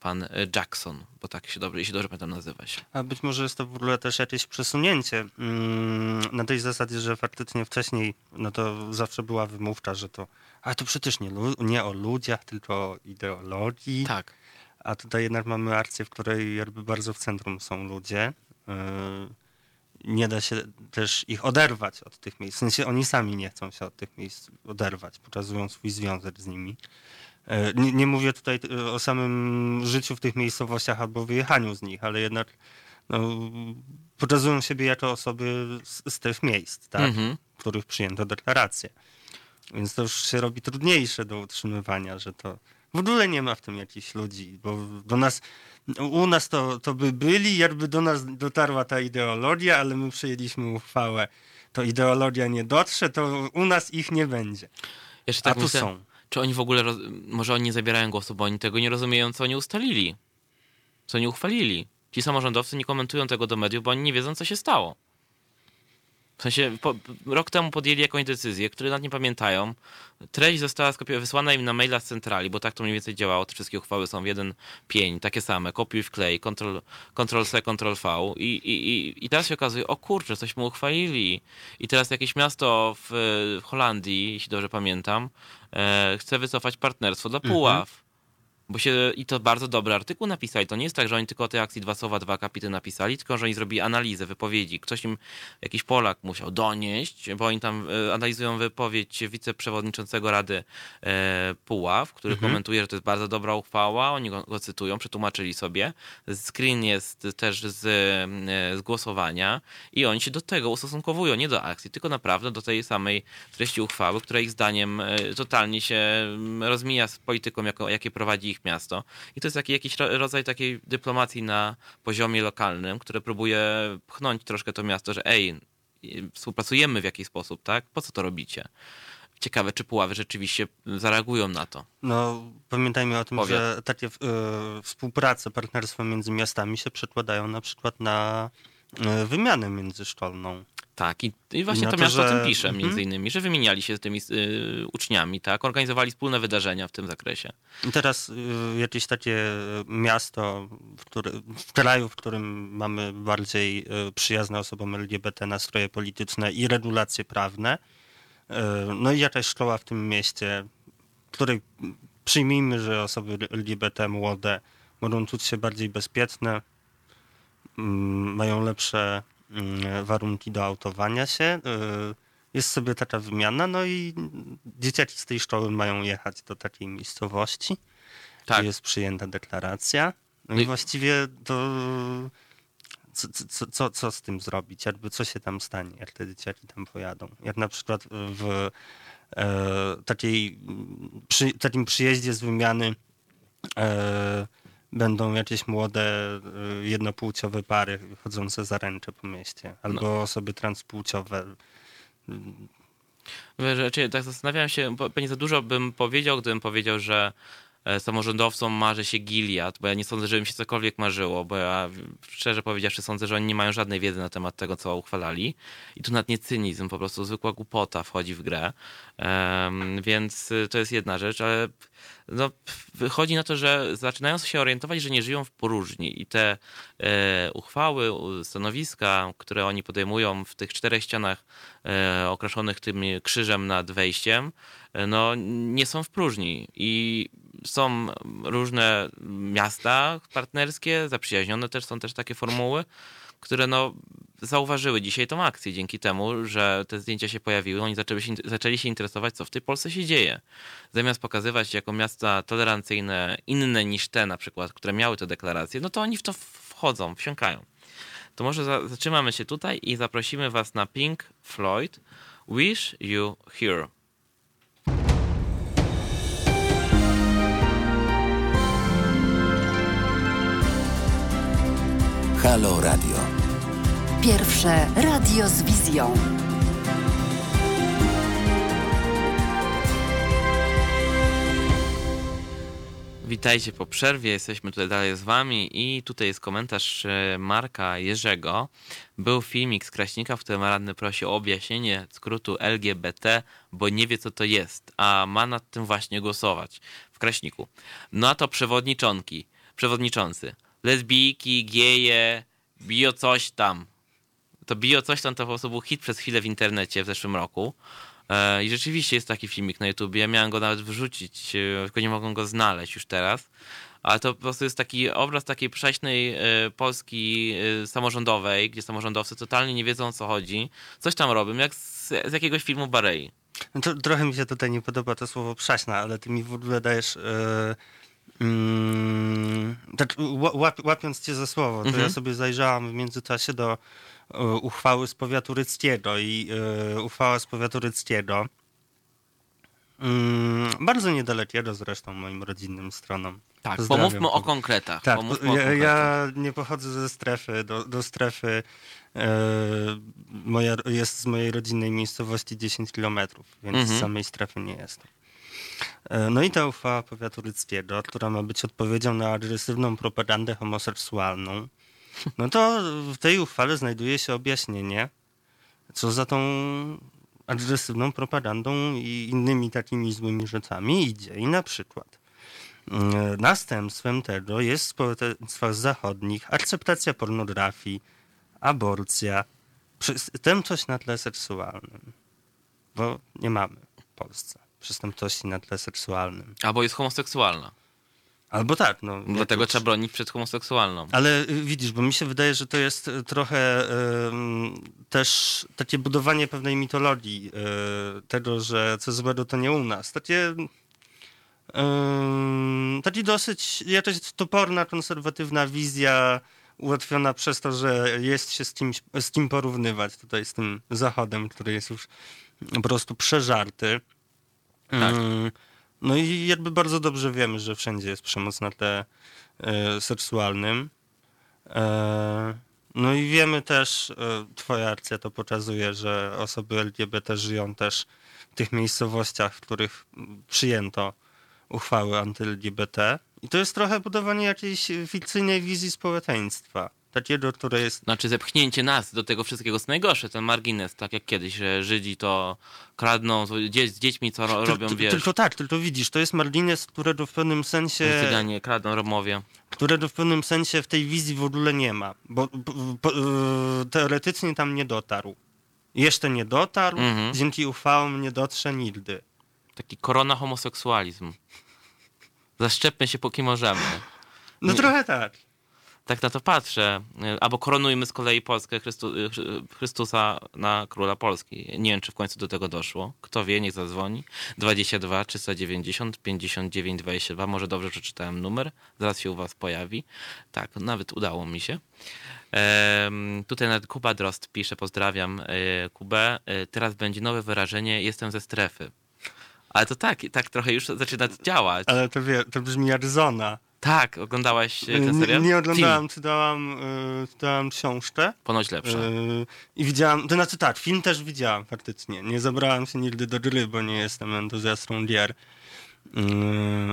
Pan e, Jackson, bo tak się dobrze, jeśli dobrze pamiętam, nazywa się. A być może jest to w ogóle też jakieś przesunięcie mm, na tej zasadzie, że faktycznie wcześniej no to zawsze była wymówka, że to ale to przecież nie, nie o ludziach, tylko o ideologii. Tak. A tutaj jednak mamy akcję, w której jakby bardzo w centrum są ludzie. Yy, nie da się też ich oderwać od tych miejsc. W sensie oni sami nie chcą się od tych miejsc oderwać, pokazują swój związek z nimi. Yy, nie, nie, mówię tutaj o samym życiu w tych miejscowościach albo wyjechaniu z nich, ale jednak no, pokazują siebie jako osoby z, z tych miejsc, tak? Mhm. w których przyjęto deklarację. Więc to już się robi trudniejsze do utrzymywania, że to w ogóle nie ma w tym jakichś ludzi, bo do nas, u nas to, to by byli, jakby do nas dotarła ta ideologia, ale my przyjęliśmy uchwałę, to ideologia nie dotrze, to u nas ich nie będzie. Jeszcze tak A tu są. Czy oni w ogóle, roz... może oni nie zabierają głosu, bo oni tego nie rozumieją, co oni ustalili, co oni uchwalili. Ci samorządowcy nie komentują tego do mediów, bo oni nie wiedzą, co się stało. W sensie po, rok temu podjęli jakąś decyzję, które nad nie pamiętają. Treść została wysłana im na maila z centrali, bo tak to mniej więcej działało. Te wszystkie uchwały są w jeden pień, takie same. Kopiuj w klej, Ctrl, Ctrl C, Ctrl V. I, i, I teraz się okazuje, o kurczę, cośmy uchwalili. I teraz jakieś miasto w, w Holandii, jeśli dobrze pamiętam, e, chce wycofać partnerstwo dla Puław. Mhm. Bo się, i to bardzo dobry artykuł napisali. To nie jest tak, że oni tylko o tej akcji dwa słowa, dwa kapity napisali, tylko że oni zrobili analizę wypowiedzi. Ktoś im, jakiś Polak musiał donieść, bo oni tam e, analizują wypowiedź wiceprzewodniczącego Rady e, Puław, który mhm. komentuje, że to jest bardzo dobra uchwała. Oni go, go, cytują, przetłumaczyli sobie. Screen jest też z, e, z głosowania i oni się do tego ustosunkowują, nie do akcji, tylko naprawdę do tej samej treści uchwały, która ich zdaniem totalnie się rozmija z polityką, jako, jakie prowadzi ich miasto. I to jest taki, jakiś rodzaj takiej dyplomacji na poziomie lokalnym, które próbuje pchnąć troszkę to miasto, że ej, współpracujemy w jakiś sposób, tak? Po co to robicie? Ciekawe, czy Puławy rzeczywiście zareagują na to. No, pamiętajmy o tym, Powiat. że takie y, współprace, partnerstwa między miastami się przekładają na przykład na y, wymianę międzyszkolną. Tak, i, i właśnie to, to miasto że... o tym pisze mhm. między innymi, że wymieniali się z tymi y, uczniami, tak, organizowali wspólne wydarzenia w tym zakresie. I teraz y, jakieś takie miasto w, który, w kraju, w którym mamy bardziej y, przyjazne osobom LGBT nastroje polityczne i regulacje prawne, y, no i jakaś szkoła w tym mieście, której przyjmijmy, że osoby LGBT młode mogą czuć się bardziej bezpieczne, mm, mają lepsze warunki do autowania się. Y, jest sobie taka wymiana, no i dzieciaki z tej szkoły mają jechać do takiej miejscowości, tak. gdzie jest przyjęta deklaracja. No i, i właściwie to co, co, co, co z tym zrobić? Jakby co się tam stanie, jak te dzieciaki tam pojadą? Jak na przykład w e, takiej, przy, takim przyjeździe z wymiany e, będą jakieś młode, y, jednopłciowe pary chodzące za ręcze po mieście, albo no. osoby transpłciowe. Wiesz, tak zastanawiam się, pewnie za dużo bym powiedział, gdybym powiedział, że samorządowcom marzy się Gilead, bo ja nie sądzę, żeby mi się cokolwiek marzyło, bo ja szczerze powiedziawszy sądzę, że oni nie mają żadnej wiedzy na temat tego, co uchwalali. I tu nawet nie cynizm, po prostu zwykła głupota wchodzi w grę. Um, więc to jest jedna rzecz, ale no, wychodzi na to, że zaczynają się orientować, że nie żyją w próżni i te e, uchwały, stanowiska, które oni podejmują w tych czterech ścianach e, okraszonych tym krzyżem nad wejściem, e, no, nie są w próżni i są różne miasta partnerskie, zaprzyjaźnione też są też takie formuły, które no, zauważyły dzisiaj tą akcję dzięki temu, że te zdjęcia się pojawiły. Oni zaczęli się, zaczęli się interesować, co w tej Polsce się dzieje. Zamiast pokazywać jako miasta tolerancyjne inne niż te na przykład, które miały te deklaracje, no to oni w to wchodzą, wsiąkają. To może za, zatrzymamy się tutaj i zaprosimy was na Pink Floyd Wish You Here. Halo Radio. Pierwsze radio z wizją. Witajcie po przerwie, jesteśmy tutaj dalej z wami i tutaj jest komentarz e, Marka Jerzego. Był filmik z Kraśnika, w którym radny prosi o objaśnienie skrótu LGBT, bo nie wie co to jest, a ma nad tym właśnie głosować w Kraśniku. No a to przewodnicząki, przewodniczący, lesbijki, geje, bio coś tam. To bio coś tam to po prostu był hit przez chwilę w internecie w zeszłym roku. E, I rzeczywiście jest taki filmik na YouTube. Ja miałem go nawet wrzucić, e, tylko nie mogę go znaleźć już teraz. Ale to po prostu jest taki obraz takiej prześnej e, Polski samorządowej, gdzie samorządowcy totalnie nie wiedzą o co chodzi. Coś tam robią, jak z, z jakiegoś filmu Barei. No trochę mi się tutaj nie podoba to słowo prześna, ale ty mi w ogóle dajesz... Yy... Mm, tak, łap, łapiąc cię za słowo, to mhm. ja sobie zajrzałam w międzyczasie do E, uchwały z powiatu ryckiego i e, uchwała z powiatu ryckiego mm, bardzo niedalekiego zresztą moim rodzinnym stronom. Tak, pomówmy o konkretach. Tak, pomówmy ja, o konkretach. ja, nie pochodzę ze strefy, do, do strefy e, moja, jest z mojej rodzinnej miejscowości 10 kilometrów, więc mhm. z samej strefy nie jestem. E, no i ta uchwała powiatu ryckiego, która ma być odpowiedzią na agresywną propagandę homoseksualną, no to w tej uchwale znajduje się objaśnienie, co za tą agresywną propagandą i innymi takimi złymi rzeczami idzie. I na przykład mm, następstwem tego jest w społeczeństwach zachodnich akceptacja pornografii, aborcja, przestępczość na tle seksualnym. Bo nie mamy w Polsce przestępczości na tle seksualnym. Albo jest homoseksualna. Albo tak. No, Dlatego trzeba bronić przed homoseksualną. Ale y, widzisz, bo mi się wydaje, że to jest y, trochę też takie budowanie pewnej mitologii y, tego, że co złego to nie u nas. Takie y, taki dosyć jakaś toporna, konserwatywna wizja ułatwiona przez to, że jest się z kimś, z kim porównywać tutaj z tym zachodem, który jest już po prostu przeżarty. Tak. Y, no i jakby bardzo dobrze wiemy, że wszędzie jest przemoc na tle e, seksualnym. E, no i wiemy też, twoja akcja to pokazuje, że osoby LGBT żyją też w tych miejscowościach, w których przyjęto uchwały anty-LGBT. I to jest trochę budowanie jakiejś fikcyjnej wizji społeczeństwa takiego, które jest... Znaczy zepchnięcie nas do tego wszystkiego jest najgorsze, ten margines, tak jak kiedyś, że Żydzi to kradną z dziećmi, co ro, robią, ty, wiesz. Tylko tak, tylko widzisz, to jest margines, którego w pewnym sensie... Cyganie kradną Romowie. Którego w pewnym sensie w tej wizji w ogóle nie ma, bo, bo e, teoretycznie tam nie dotarł. Jeszcze nie dotarł, mhm. dzięki uchwałom nie dotrze nigdy. Taki korona homoseksualizm. Zaszczepmy się póki możemy. No nie. trochę tak tak na to patrzę. Albo koronujmy z kolei Polskę Chrystu, Chrystusa na króla Polski. Nie wiem, czy w końcu do tego doszło. Kto wie, niech zadzwoni. 22 390 59 22. Może dobrze przeczytałem numer. Zaraz się u was pojawi. Tak, nawet udało mi się. Tutaj nawet Kuba Drost pisze, pozdrawiam Kubę. Teraz będzie nowe wyrażenie, jestem ze strefy. Ale to tak, tak trochę już zaczyna działać. Ale to, wie, to brzmi jak zona. Tak, oglądałaś e, ten serial? Nie, nie oglądałem, czytałam, y, czytałam książkę. Ponoć lepsza. Y, I widziałam, to znaczy tak, film też widziałam faktycznie. Nie zabrałam się nigdy do gry, bo nie jestem entuzjastą gier. Y,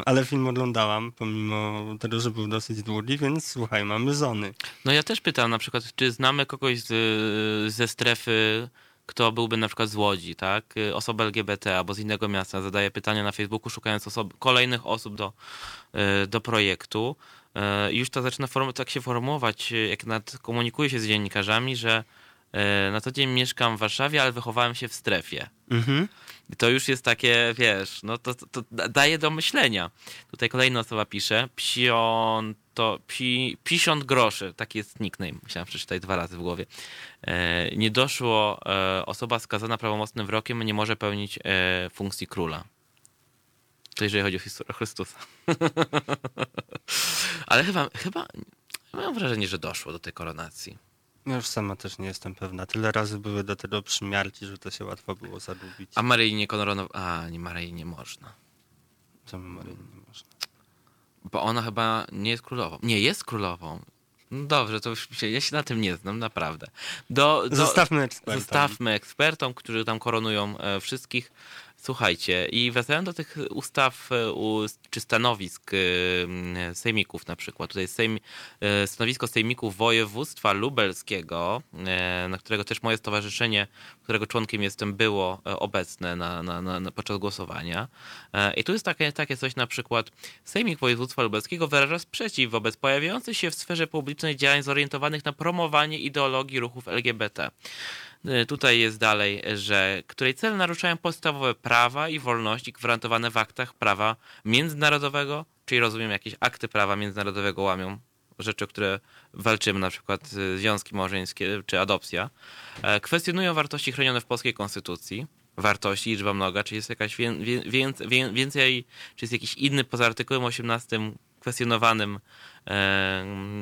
ale film oglądałam, pomimo tego, że był dosyć długi, więc słuchaj, mamy zony. No ja też pytam na przykład, czy znamy kogoś z, ze strefy kto byłby na przykład z Łodzi, tak? Osoba LGBT albo z innego miasta zadaje pytania na Facebooku, szukając osob, kolejnych osób do, e, do projektu. I już to zaczyna form, tak się formułować, jak nad, komunikuję się z dziennikarzami, że na co dzień mieszkam w Warszawie, ale wychowałem się w strefie. Mhm. I to już jest takie, wiesz, no to, to, to daje do myślenia. Tutaj kolejna osoba pisze, psion, to pi, pisiąt groszy, taki jest nickname, musiałem przeczytać dwa razy w głowie. E, nie doszło, e, osoba skazana prawomocnym wyrokiem nie może pełnić e, funkcji króla. To jeżeli chodzi o Chrystusa. (laughs) Ale chyba, chyba mam wrażenie, że doszło do tej koronacji. Ja już sama też nie jestem pewna. Tyle razy były do tego przymiarki, że to się łatwo było zadubić. A Maryi nie koronował... A, nie, Maryi nie można. Czemu Maryi nie można? Bo ona chyba nie jest królową. Nie, jest królową. No dobrze, to już się, ja się na tym nie znam, naprawdę. Do, do, zostawmy ekspertom. Zostawmy ekspertom, którzy tam koronują e, wszystkich. Słuchajcie, i wracając do tych ustaw e, czy stanowisk e, sejmików na przykład. Tutaj sejm, e, stanowisko sejmików województwa lubelskiego, na którego też moje stowarzyszenie, którego członkiem jestem, było obecne na, na, na, podczas głosowania. I tu jest takie, takie coś na przykład. Sejmik województwa lubelskiego wyraża sprzeciw wobec pojawiających się w sferze publicznej działań zorientowanych na promowanie ideologii ruchów LGBT. Y, tutaj jest dalej, że której cel naruszają podstawowe prawa i wolności gwarantowane w aktach prawa międzynarodowego, czyli rozumiem jakieś akty prawa międzynarodowego łamią rzeczy, o które walczymy, na przykład y, związki małżeńskie czy adopcja, e, kwestionują wartości chronione w polskiej konstytucji, wartości, liczba mnoga, czy jest jakaś więcej, więcej, czy jest jakiś inny poza artykułem 18 kwestionowanym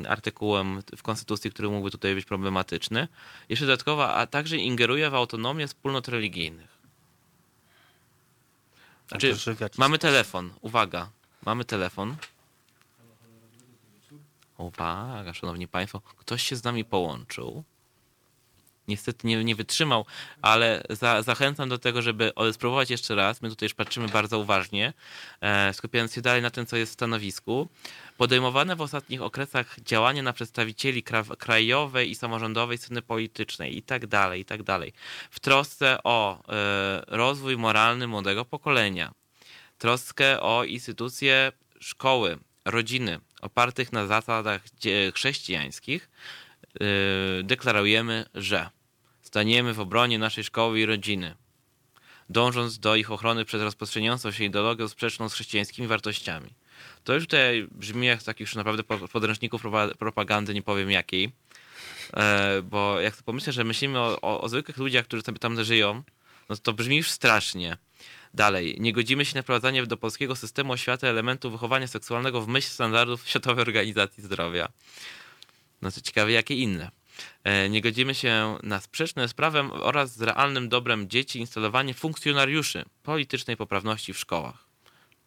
artykułem w Konstytucji, który mógłby tutaj być problematyczny. Jeszcze dodatkowo, a także ingeruje w autonomię wspólnot religijnych. Znaczy, mamy telefon. Uwaga. Mamy telefon. Uwaga, szanowni państwo. Ktoś się z nami połączył niestety nie, nie wytrzymał, ale za, zachęcam do tego, żeby spróbować jeszcze raz. My tutaj już patrzymy bardzo uważnie, e, skupiając się dalej na tym, co jest w stanowisku. Podejmowane w ostatnich okresach działania na przedstawicieli krajowej i samorządowej sceny politycznej i tak dalej, i tak dalej. W trosce o e, rozwój moralny młodego pokolenia, troskę o instytucje szkoły, rodziny opartych na zasadach chrześcijańskich, e, deklarujemy, że staniemy w obronie naszej szkoły i rodziny, dążąc do ich ochrony przed rozprzestrzeniającą się ideologią sprzeczną z chrześcijańskimi wartościami. To już tutaj brzmi jak takich już naprawdę podręczników propagandy, nie powiem jakiej, e, bo jak pomyślę, że myślimy o, o, o zwykłych ludziach, którzy sobie tam żyją, no to brzmi już strasznie. Dalej, nie godzimy się na wprowadzanie do polskiego systemu oświaty elementów wychowania seksualnego w myśl standardów Światowej Organizacji Zdrowia. No to ciekawe, jakie inne. E, nie godzimy się na sprzeczne z prawem oraz z realnym dobrem dzieci instalowanie funkcjonariuszy politycznej poprawności w szkołach.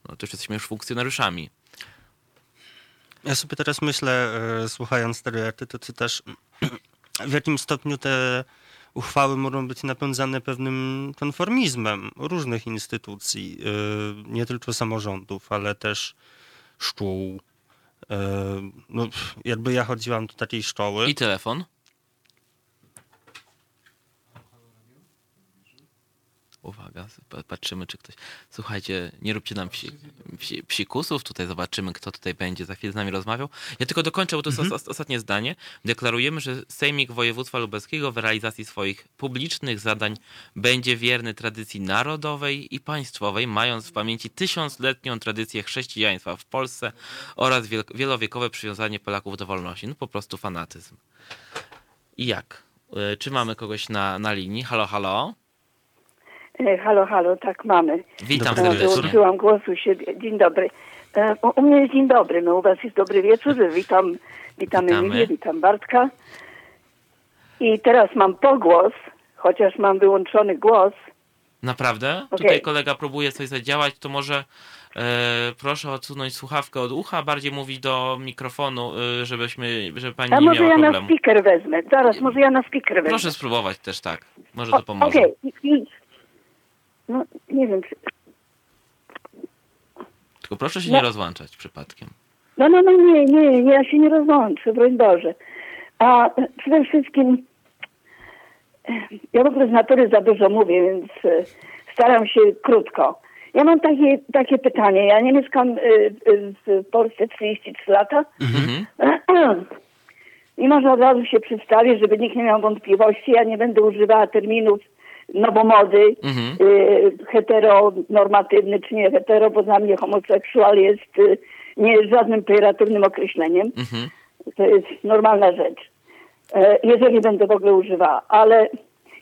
No to już jesteśmy już funkcjonariuszami. Ja sobie teraz myślę, e, słuchając Stereoty, to czy też w jakim stopniu te uchwały mogą być napędzane pewnym konformizmem różnych instytucji, e, nie tylko samorządów, ale też szkół. No, jakby ja chodziłam do takiej szkoły. I telefon? Uwaga, patrzymy, czy ktoś. Słuchajcie, nie róbcie nam psi, psi, psikusów. Tutaj zobaczymy, kto tutaj będzie za chwilę z nami rozmawiał. Ja tylko dokończę, bo to jest mhm. ostatnie zdanie. Deklarujemy, że Sejmik Województwa Lubelskiego w realizacji swoich publicznych zadań będzie wierny tradycji narodowej i państwowej, mając w pamięci tysiącletnią tradycję chrześcijaństwa w Polsce oraz wielowiekowe przywiązanie Polaków do wolności. No po prostu fanatyzm. I jak? E, czy mamy kogoś na, na linii? Halo, halo? E, halo, halo, tak mamy. Witam serdecznie. Dołączyłam głosu się. Dzień dobry. E, u mnie jest dzień dobry, no u was jest dobry wieczór. (laughs) Witam, witam Emilię, witam Bartka. I teraz mam pogłos, chociaż mam wyłączony głos. Naprawdę? Okay. Tutaj kolega próbuje coś zadziałać, to może e, proszę odsunąć słuchawkę od ucha, bardziej mówić do mikrofonu, e, żebyśmy, żeby pani A nie może ja problemu. na speaker wezmę. Zaraz, może ja na speaker wezmę. Proszę spróbować też tak. Może to pomoże. Okej, okay. No, nie wiem, czy... Tylko proszę się no. nie rozłączać przypadkiem. No, no, no, nie, nie, ja się nie rozłączę, broń Boże. A przede wszystkim ja w ogóle z natury za dużo mówię, więc e, staram się krótko. Ja mam takie, takie pytanie. Ja nie mieszkam e, w Polsce 33 lata. Mhm. (clears throat) I może od razu się przedstawię, żeby nikt nie miał wątpliwości. Ja nie będę używała terminów nowomody, mhm. y, heteronormatywny czy nie hetero, bo dla mnie homoseksual jest y, nie jest żadnym pejoratywnym określeniem. Mhm. To jest normalna rzecz. Y, jeżeli będę w ogóle używała. Ale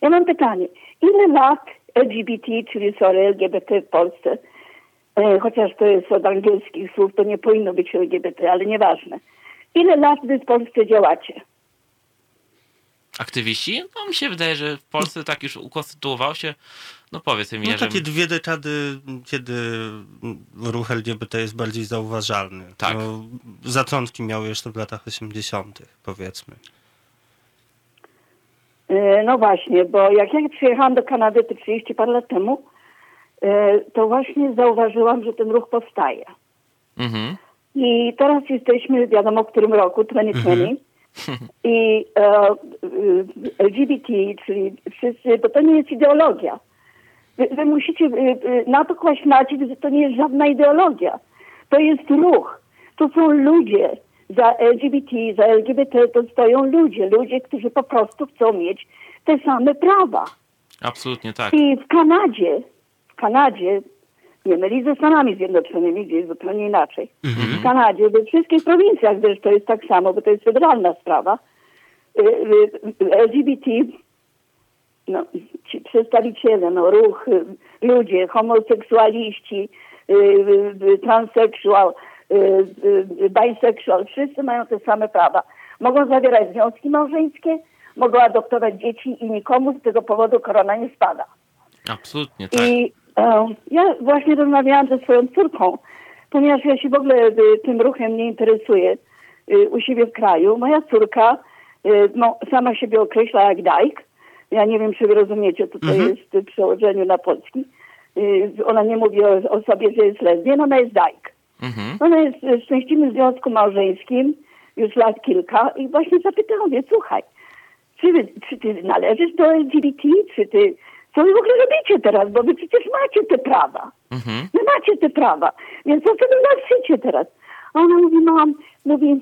ja mam pytanie. Ile lat LGBT, czyli sorry, LGBT w Polsce, e, chociaż to jest od angielskich słów, to nie powinno być LGBT, ale nieważne. Ile lat wy w Polsce działacie? Aktywiści? No mi się wydaje, że w Polsce tak już ukonstytuował się No powiedz mi, No takie dwie dekady, kiedy ruch LGBT jest bardziej zauważalny. Tak. No, zaczątki miały jeszcze w latach 80., powiedzmy. E, No właśnie, bo jak ja przyjechałam do Kanady te 30 parę lat temu, e, to właśnie zauważyłam, że ten ruch powstaje. Mhm. I teraz jesteśmy, wiadomo w którym roku, 2020. I e, e, LGBT, czyli wszyscy, bo to nie jest ideologia. Wy, wy musicie e, na to kłaść nacisk, że to nie jest żadna ideologia. To jest ruch. To są ludzie. Za LGBT, za LGBT to stoją ludzie. Ludzie, którzy po prostu chcą mieć te same prawa. Absolutnie tak. I w Kanadzie, w Kanadzie, nie myli ze Stanami Zjednoczonymi, gdzie jest zupełnie inaczej. W Kanadzie, we wszystkich prowincjach zresztą jest tak samo, bo to jest federalna sprawa. Y, y, LGBT, no, ci przedstawiciele, no, ruch, y, ludzie, homoseksualiści, transsexual, y, bisexual, wszyscy mają te same prawa. Mogą zawierać związki małżeńskie, mogą adoptować dzieci i nikomu z tego powodu korona nie spada. Absolutnie tak. I ja właśnie rozmawiałam ze swoją córką, ponieważ ja się w ogóle e, tym ruchem nie interesuję e, u siebie w kraju. Moja córka e, no, sama siebie określa jak dajk. Ja nie wiem, czy wy rozumiecie, co to jest w przełożeniu na polski. E, Ona nie mówi o, o sobie, że jest lesbien, ona jest dajk. Mhm. Ona jest w szczęśliwym związku małżeńskim już lat kilka i właśnie zapytałam mnie, słuchaj, czy, czy ty należysz do LGBT, czy ty, co wy w ogóle robicie teraz, bo wy przecież macie te prawa. Mhm. Wy macie te prawa, więc co wy walczycie teraz? A ona mówi, mam, mówi,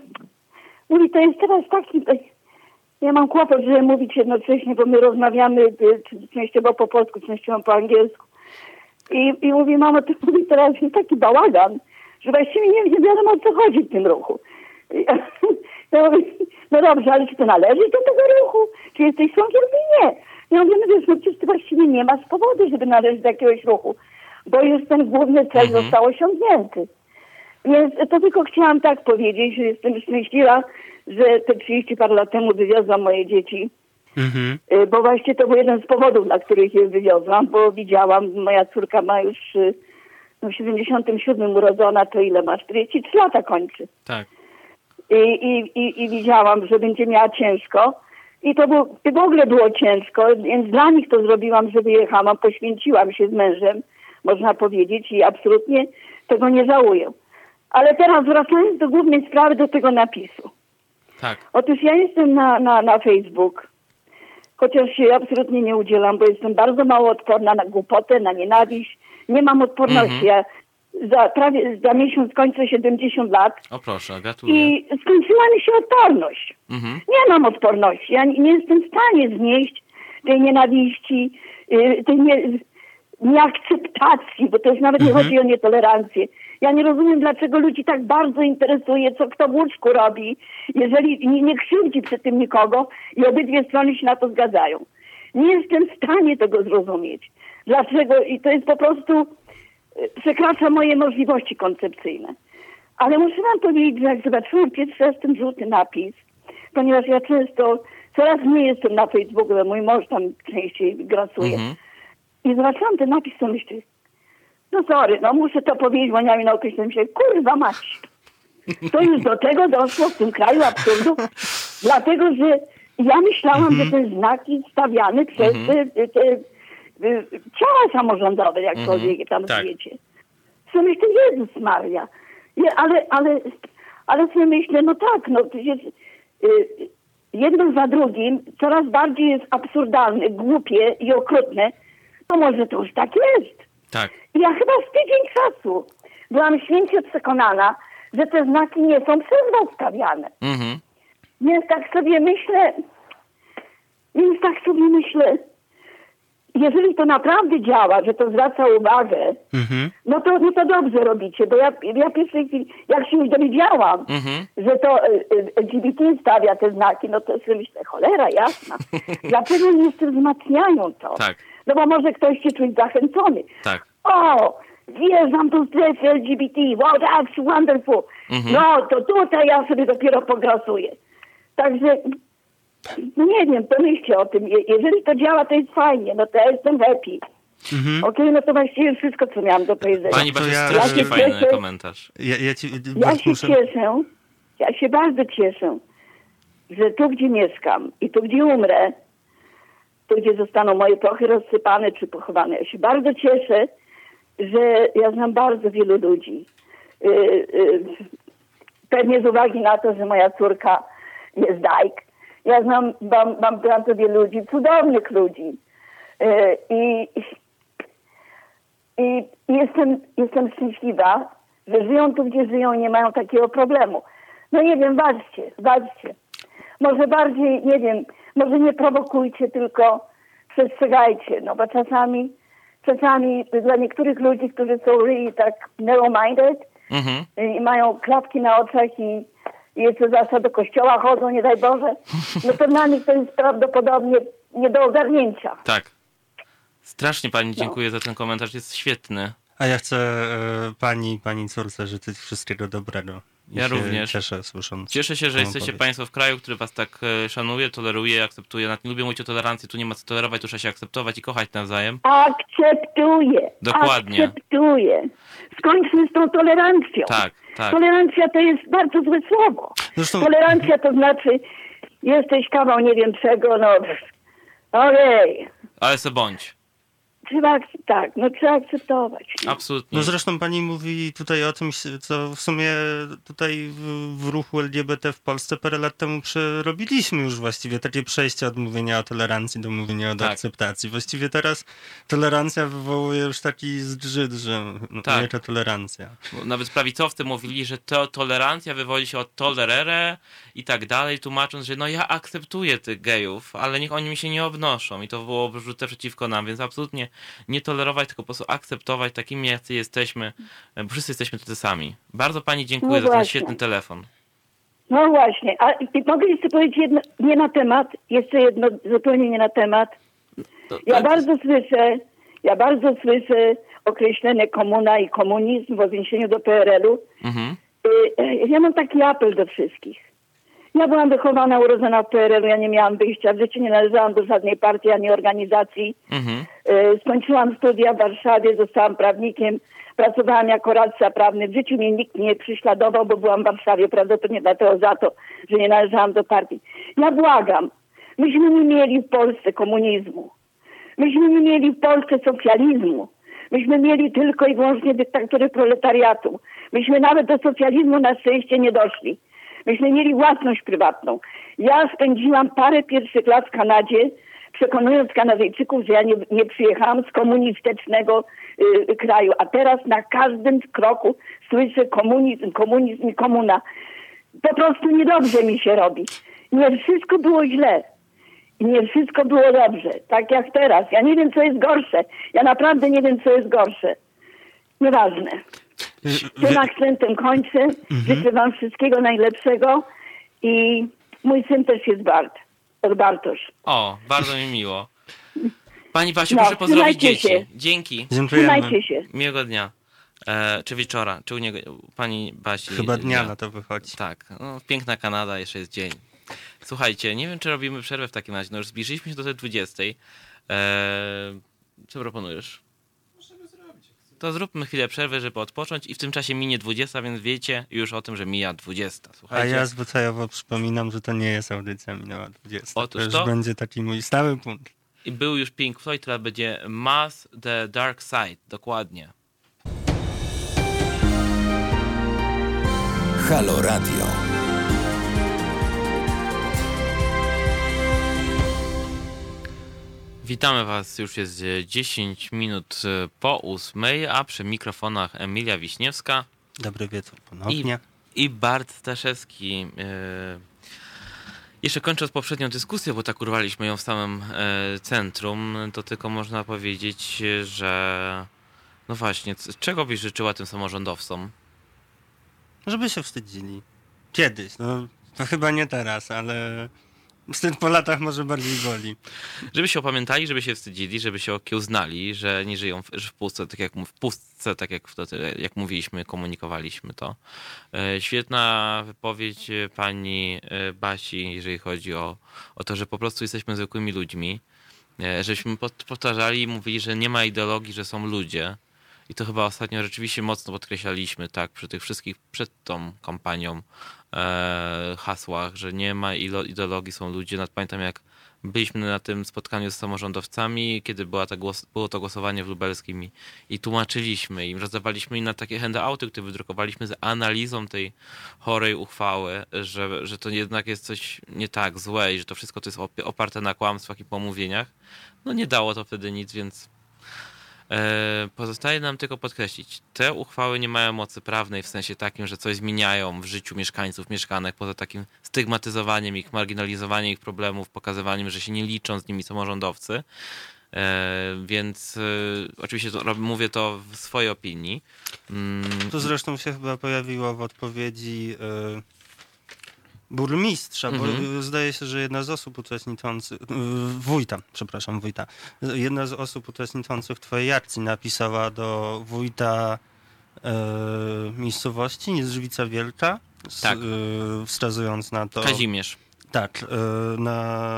mówi, to jest teraz taki, ja mam kłopot, żeby mówić jednocześnie, bo my rozmawiamy y, częściowo po polsku, częściowo po angielsku. I, i mówi, mamo, to mówi, teraz jest taki bałagan, że właściwie nie, nie wiadomo, o co chodzi w tym ruchu. I (laughs) Ja mówię, no dobrze, ale czy ty należysz do tego ruchu? Czy jesteś członkiem? Mówi, nie. Ja mówię, no wiesz, no przecież ty właściwie nie masz powodu, żeby należeć do jakiegoś ruchu, bo już ten główny cel został osiągnięty. Więc to tylko chciałam tak powiedzieć, że jestem szczęśliwa, że te 30 parę lat temu wywiozłam moje dzieci Mhm. Y, bo właśnie to był jeden z powodów, dla których je wywiozłam, bo widziałam, moja córka ma już y, no, w 77 urodzona, to ile ma? 43 lata kończy. Tak. I, i, i, I widziałam, że będzie miała ciężko. I to było, i w ogóle było ciężko, więc dla nich to zrobiłam, że wyjechałam, poświęciłam się z mężem, można powiedzieć, i absolutnie tego nie żałuję. Ale teraz wracając do głównej sprawy, do tego napisu. Tak. Otóż ja jestem na, na, na Facebook, chociaż się absolutnie nie udzielam, bo jestem bardzo mało odporna na głupotę, na nienawiść. Nie mam odporności. Ja za, prawie za miesiąc kończę 70 lat O proszę, gratuluję. i skończyła mi się odporność. Mhm. Nie mam odporności. Ja nie, nie jestem w stanie znieść tej nienawiści, y, tej nie, nieakceptacji, bo to już nawet nie chodzi o nietolerancję. Ja nie rozumiem, dlaczego ludzi tak bardzo interesuje, co kto w łóżku robi, jeżeli nie, nie krzywdzi przy tym nikogo i obydwie strony się na to zgadzają. Nie jestem w stanie tego zrozumieć. Dlaczego? I to jest po prostu przekracza moje możliwości koncepcyjne. Ale muszę wam powiedzieć, że jak zobaczyłam pierwszy raz ten żółty napis, ponieważ ja często, coraz mniej jestem na Facebooku, bo mój mąż tam częściej grasuje. Mhm. I zobaczyłam ten napis, to myślę, no sorry, no muszę to powiedzieć, bo na określenie się, kurwa mać. To już do tego doszło w tym kraju absurdu, (laughs) dlatego że ja myślałam, że te znaki stawiane przez te, te, te, y, ciała samorządowe, jakkolwiek tam Tak. wiecie. Co myślę, Jezus Maria. Nie, ale, ale, ale sobie myślę, no tak, no przecież y, jedno za drugim coraz bardziej jest absurdalne, głupie i okrutne, to może to już tak jest. Tak. I Ja chyba z tydzień czasu byłam święcie przekonana, że te znaki nie są przez was stawiane. Mhm. Więc tak sobie myślę, więc tak sobie myślę, jeżeli to naprawdę działa, że to zwraca uwagę, Mhm. no to, no to dobrze robicie, bo ja, ja w pierwszej chwili, jak się już dowiedziałam, Mhm. że to y, y, LGBT stawia te znaki, no to sobie myślę, cholera jasna, (laughs) dlaczego nie jeszcze wzmacniają to? Tak. No bo może ktoś się czuje zachęcony. Tak. O, wjeżdżam do strefy LGBT, wow, that's wonderful. Mhm. No, to tutaj ja sobie dopiero pograsuję. Także, nie wiem, pomyślcie o tym. Je- Jeżeli to działa, to jest fajnie, no to ja jestem happy. Mhm. Okej, okay, no to właściwie wszystko, co miałam do powiedzenia. Pani Basiu, ja, strasznie ja fajny cieszę, komentarz. Ja, ja, ci, ja się muszę... cieszę, ja się bardzo cieszę, że tu, gdzie mieszkam i tu, gdzie umrę, tu, gdzie zostaną moje prochy rozsypane czy pochowane, ja się bardzo cieszę, że ja znam bardzo wielu ludzi. Yy, yy, pewnie z uwagi na to, że moja córka jest dajk. Ja znam, mam, mam bardzo wielu ludzi, cudownych ludzi. I, i, i jestem, jestem szczęśliwa, że żyją tu, gdzie żyją i nie mają takiego problemu. No nie wiem, walczcie, walczcie. Może bardziej, nie wiem, może nie prowokujcie, tylko przestrzegajcie, no bo czasami, czasami dla niektórych ludzi, którzy są really tak narrow-minded mhm. i mają klapki na oczach i, i jeszcze zawsze do kościoła chodzą, nie daj Boże, no to dla nich to jest prawdopodobnie nie do ogarnięcia. Tak. Strasznie pani no. dziękuję no. za ten komentarz, jest świetny. A ja chcę e, pani, pani córce życzyć wszystkiego dobrego. Ja również. Cieszę, słysząc. Cieszę się, że jesteście powiedzieć. Państwo w kraju, który Was tak e, szanuje, toleruje, akceptuje. Nawet nie lubię mówić o tolerancji, tu nie ma co tolerować, tu trzeba się akceptować i kochać nawzajem. Akceptuję. Dokładnie. Akceptuję. Skończmy z tą tolerancją. Tak, tak. Tolerancja to jest bardzo złe słowo. Zresztą... Tolerancja to znaczy jesteś kawał nie wiem czego, no okej. Okay. Ale se bądź trzeba, tak, no trzeba akceptować. Absolutnie. No zresztą pani mówi tutaj o tym, co w sumie tutaj w, w ruchu LGBT w Polsce parę lat temu przerobiliśmy już właściwie takie przejście od mówienia o tolerancji do mówienia o tak. akceptacji. Właściwie teraz tolerancja wywołuje już taki zgrzyt, że no, tak. nie to tolerancja. Nawet prawicowcy mówili, że to tolerancja wywodzi się od tolerere i tak dalej, tłumacząc, że no ja akceptuję tych gejów, ale niech oni mi się nie obnoszą i to było rzute przeciwko nam, więc absolutnie nie tolerować, tylko po prostu akceptować takimi, jacy jesteśmy, bo wszyscy jesteśmy tacy sami. Bardzo Pani dziękuję no za ten świetny telefon. No właśnie, a mogę jeszcze powiedzieć jedno, nie na temat, jeszcze jedno zupełnie nie na temat. To, ja bardzo słyszę, ja bardzo słyszę określenie komuna i komunizm w odniesieniu do PRL-u. Mhm. Y, ja mam taki apel do wszystkich. Ja byłam wychowana, urodzona w PRL-u, ja nie miałam wyjścia, w życiu nie należałam do żadnej partii ani organizacji. Mhm. E, skończyłam studia w Warszawie, zostałam prawnikiem, pracowałam jako radca prawny. W życiu mnie nikt nie prześladował, bo byłam w Warszawie, prawdopodobnie dlatego za to, że nie należałam do partii. Ja błagam, myśmy nie mieli w Polsce komunizmu. Myśmy nie mieli w Polsce socjalizmu. Myśmy mieli tylko i wyłącznie dyktatury proletariatu. Myśmy nawet do socjalizmu na szczęście nie doszli. Myśmy mieli własność prywatną. Ja spędziłam parę pierwszych lat w Kanadzie, przekonując Kanadyjczyków, że ja nie, nie przyjechałam z komunistycznego y, kraju, a teraz na każdym kroku słyszę komunizm, komunizm i komuna. Po prostu niedobrze mi się robi. Nie wszystko było źle. Nie wszystko było dobrze, tak jak teraz. Ja nie wiem, co jest gorsze. Ja naprawdę nie wiem, co jest gorsze. Nieważne. Tym akcentem kończę. Mhm. Życzę wam wszystkiego najlepszego i mój syn też jest Bart. Bartosz. O, bardzo mi miło. Pani Basiu, no, proszę pozdrowić dzieci. Się. Dzięki. Trzymajcie się. Miłego dnia. E, czy wieczora, czy u niego, pani Basi. Chyba dnia na to wychodzi. Tak, no, piękna Kanada, jeszcze jest dzień. Słuchajcie, nie wiem, czy robimy przerwę w takim razie. No już zbliżyliśmy się do tej 20. E, co proponujesz? To zróbmy chwilę przerwy, żeby odpocząć i w tym czasie minie 20, więc wiecie już o tym, że mija 20. Słuchajcie. A ja zwyczajowo przypominam, że to nie jest audycja minęła 20. Otóż to, to będzie taki mój stały punkt. I był już Pink Floyd, teraz będzie Mass the Dark Side, dokładnie. Halo Radio. Witamy Was, już jest 10 minut e, po ósmej, a przy mikrofonach Emilia Wiśniewska. Dobry wieczór ponownie. I, i Bart Staszewski. E, jeszcze kończąc poprzednią dyskusję, bo tak urwaliśmy ją w samym e, centrum, to tylko można powiedzieć, że no właśnie, czego byś życzyła tym samorządowcom? Żeby się wstydzili. Kiedyś, no to chyba nie teraz, ale Wstyd po latach może bardziej boli. Żeby się opamiętali, żeby się wstydzili, żeby się okiełznali, że nie żyją w, że w pustce, tak jak w pustce, tak jak, jak mówiliśmy, komunikowaliśmy to. E, świetna wypowiedź pani e, Basi, jeżeli chodzi o, o to, że po prostu jesteśmy zwykłymi ludźmi e, żeśmy powtarzali i mówili, że nie ma ideologii, że są ludzie. I to chyba ostatnio rzeczywiście mocno podkreślaliśmy, tak, przy tych wszystkich, przed tą kampanią e, hasłach, że nie ma ideologii, są ludzie. Nawet pamiętam, jak byliśmy na tym spotkaniu z samorządowcami, kiedy była ta głos, było to głosowanie w lubelskim i, i tłumaczyliśmy im, rozdawaliśmy im na takie handouty, które wydrukowaliśmy z analizą tej chorej uchwały, że, że to jednak jest coś nie tak, złe i że to wszystko to jest oparte na kłamstwach i pomówieniach. No nie dało to wtedy nic, więc E, pozostaje nam tylko podkreślić, te uchwały nie mają mocy prawnej w sensie takim, że coś zmieniają w życiu mieszkańców, mieszkanek, poza takim stygmatyzowaniem ich, marginalizowaniem ich problemów, pokazywaniem, że się nie liczą z nimi samorządowcy. E, więc e, oczywiście to, mówię to w swojej opinii. Mm. To zresztą się chyba pojawiło w odpowiedzi burmistrza, bo mhm. zdaje się, że jedna z osób uczestniczących, wójta, przepraszam, wójta, jedna z osób uczestniczących twojej akcji napisała do wójta e, miejscowości Niedrzewica Wielka, tak. e, wskazując na to... Kazimierz. Tak, e, na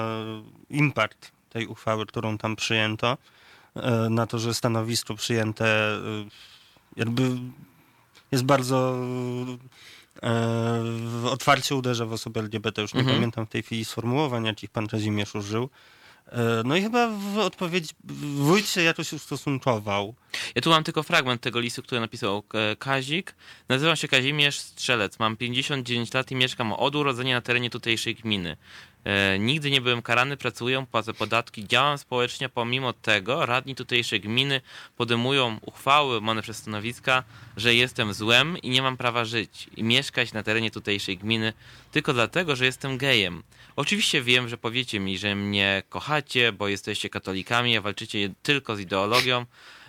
impact tej uchwały, którą tam przyjęto, e, na to, że stanowisko przyjęte e, jakby jest bardzo E, otwarcie uderza w osoby LGBT. Już nie mhm. pamiętam w tej chwili sformułowań, jakich pan Kazimierz użył. E, no i chyba w odpowiedzi wójt się jakoś ustosunkował. Ja tu mam tylko fragment tego listu, który napisał e, Kazik. Nazywam się Kazimierz Strzelec, mam 59 lat i mieszkam od urodzenia na terenie tutejszej gminy. E, nigdy nie byłem karany, pracuję, płacę podatki, działam społecznie, pomimo tego radni tutejszej gminy podejmują uchwały łamane przez stanowiska, że jestem złem i nie mam prawa żyć i mieszkać na terenie tutejszej gminy tylko dlatego, że jestem gejem. Oczywiście wiem, że powiecie mi, że mnie kochacie, bo jesteście katolikami, a walczycie tylko z ideologią,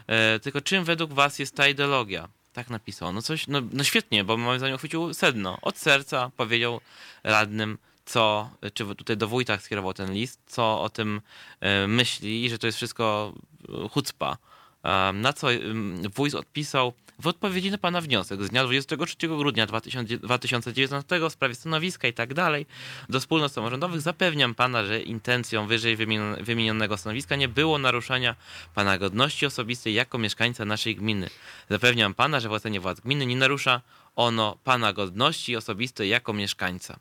e, tylko czym według was jest ta ideologia? Tak napisał. No coś, no, no świetnie, bo moim zdaniem uchwycił sedno. Od serca powiedział radnym, co, czy tutaj do wójta skierował ten list, co o tym e, myśli i że to jest wszystko e, chucpa. E, na co wójt odpisał w odpowiedzi na pana wniosek z dnia 23 grudnia 2019 w sprawie stanowiska i tak dalej do wspólnot samorządowych zapewniam pana, że intencją wyżej wymienionego stanowiska nie było naruszania pana godności osobistej jako mieszkańca naszej gminy. Zapewniam pana, że w ocenie władz gminy nie narusza ono pana godności osobistej jako mieszkańca.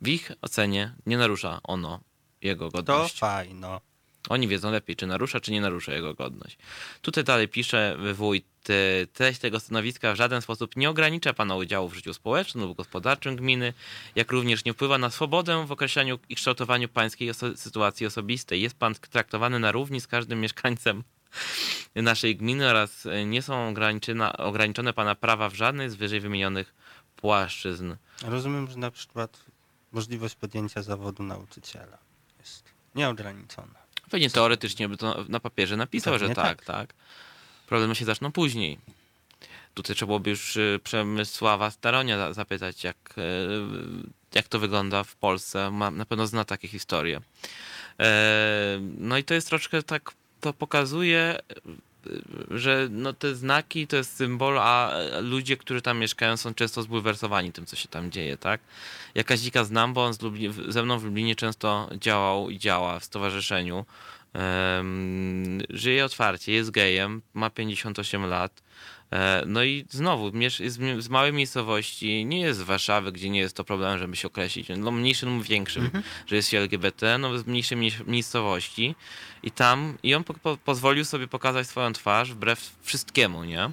W ich ocenie nie narusza ono jego godności. To fajno. Oni wiedzą lepiej, czy narusza, czy nie narusza jego godność. Tutaj dalej pisze wójt, treść tego stanowiska w żaden sposób nie ogranicza pana udziału w życiu społecznym lub gospodarczym gminy, jak również nie wpływa na swobodę w określaniu i kształtowaniu pańskiej oso sytuacji osobistej. Jest pan traktowany na równi z każdym mieszkańcem (laughs) naszej gminy oraz nie są ograniczone, ograniczone pana prawa w żadnej z wyżej wymienionych płaszczyzn. Rozumiem, że na przykład możliwość podjęcia zawodu nauczyciela jest nieograniczona. Pewnie teoretycznie by to na papierze napisał, Pewnie że tak, tak, tak. Problemy się zaczną później. Tutaj trzeba byłoby już y, Przemysława Staronia zapytać, jak, y, jak to wygląda w Polsce. Ma, na pewno zna takie historie. E, no i to jest troszkę tak, to pokazuje że no te znaki to jest symbol, a ludzie, którzy tam mieszkają są często zbulwersowani tym, co się tam dzieje, tak? Ja Kazika znam, bo on ze mną w Lublinie często działał i działa w stowarzyszeniu. Żyje otwarcie, jest gejem, ma 58 lat. E, no i znowu, z małej miejscowości, nie jest z Warszawy, gdzie nie jest to problem, żeby się określić, no mniejszym lub większym, mhm. że jest się LGBT, no z mniejszej miejscowości i tam, i on po, po, pozwolił sobie pokazać swoją twarz wbrew wszystkiemu, nie?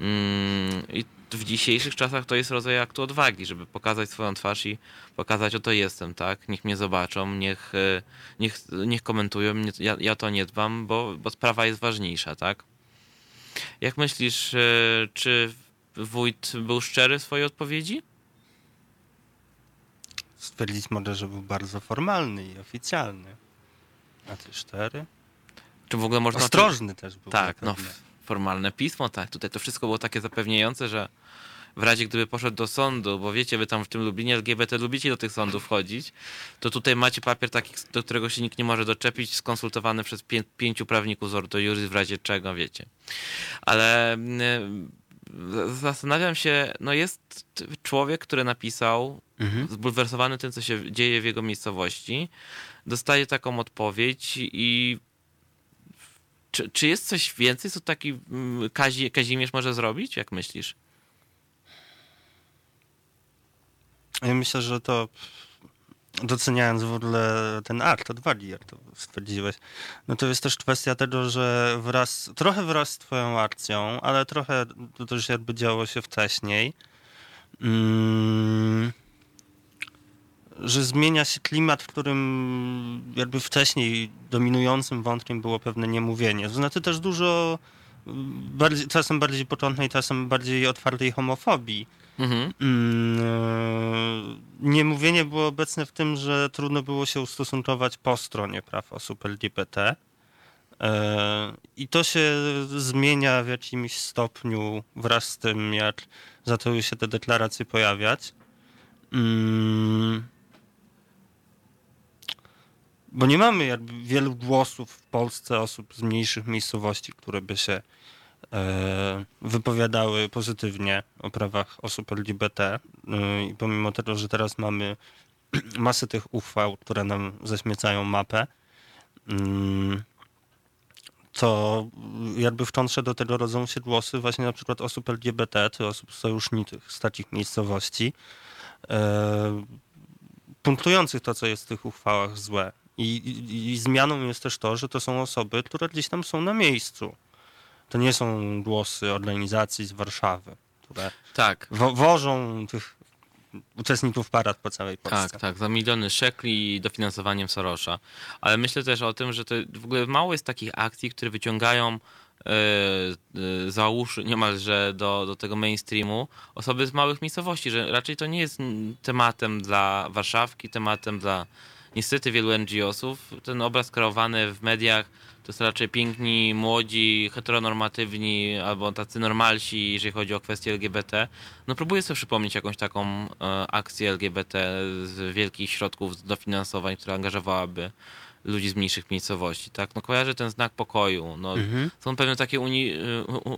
Mm, I w dzisiejszych czasach to jest rodzaj aktu odwagi, żeby pokazać swoją twarz i pokazać, oto jestem, tak? Niech mnie zobaczą, niech, e, niech, niech komentują, ja, ja to nie dbam, bo, bo sprawa jest ważniejsza, tak? Jak myślisz, e, czy wójt był szczery w swojej odpowiedzi? Stwierdzić może, że był bardzo formalny i oficjalny. A ty szczery? Czy w ogóle można... Ostrożny też był. Tak, no formalne pismo, tak. Tutaj to wszystko było takie zapewniające, że w razie gdyby poszedł do sądu, bo wiecie, wy tam w tym Lublinie LGBT lubicie do tych sądów chodzić, to tutaj macie papier taki, do którego się nikt nie może doczepić, skonsultowany przez pię pięciu prawników z Ordo Juris w razie czego, wiecie. Ale zastanawiam się, no jest człowiek, który napisał, mhm. zbulwersowany tym, co się dzieje w jego miejscowości, dostaje taką odpowiedź i czy, czy jest coś więcej, co taki mm, Kazi, Kazimierz może zrobić? Jak myślisz? Ja myślę, że to doceniając w ogóle ten art, odwagi, jak to stwierdziłeś, no to jest też kwestia tego, że wraz, trochę wraz z twoją akcją, ale trochę to też jakby działo się wcześniej, mm, że zmienia się klimat, w którym jakby wcześniej dominującym wątkiem było pewne niemówienie. To znaczy też dużo bardziej, czasem bardziej początnej, czasem bardziej otwartej homofobii. Mhm. Mm, e, niemówienie było obecne w tym, że trudno było się ustosunkować po stronie praw osób LGBT. E, I to się zmienia w jakimś stopniu wraz z tym, jak zaczęły się te deklaracje pojawiać. Mm, bo nie mamy jakby wielu głosów w Polsce osób z mniejszych miejscowości, które by się e, wypowiadały pozytywnie o prawach osób LGBT. E, I pomimo tego, że teraz mamy (clears throat) masę tych uchwał, które nam zaśmiecają mapę, mm, to jakby w kontrze do tego rodzą się głosy właśnie na przykład osób LGBT, czy osób sojuszniczych z takich miejscowości, e, punktujących to, co jest w tych uchwałach złe. I, i, I, zmianą jest też to, że to są osoby, które gdzieś tam są na miejscu. To nie są głosy organizacji z Warszawy, które tak. wo wożą tych uczestników parad po całej Polsce. Tak, tak, za miliony szekli dofinansowaniem Sorosza. Ale myślę też o tym, że to w ogóle mało jest takich akcji, które wyciągają yy, za uszy niemalże do, do tego mainstreamu osoby z małych miejscowości, że raczej to nie jest tematem dla Warszawki, tematem dla niestety wielu NGO-sów ten obraz kreowany w mediach to są raczej piękni, młodzi, heteronormatywni albo tacy normalsi, jeżeli chodzi o kwestie LGBT. No próbuję sobie przypomnieć jakąś taką e, akcję LGBT z wielkich środków dofinansowań, która angażowałaby ludzi z mniejszych miejscowości, tak? No kojarzę ten znak pokoju. No, mhm. Są pewne takie uni,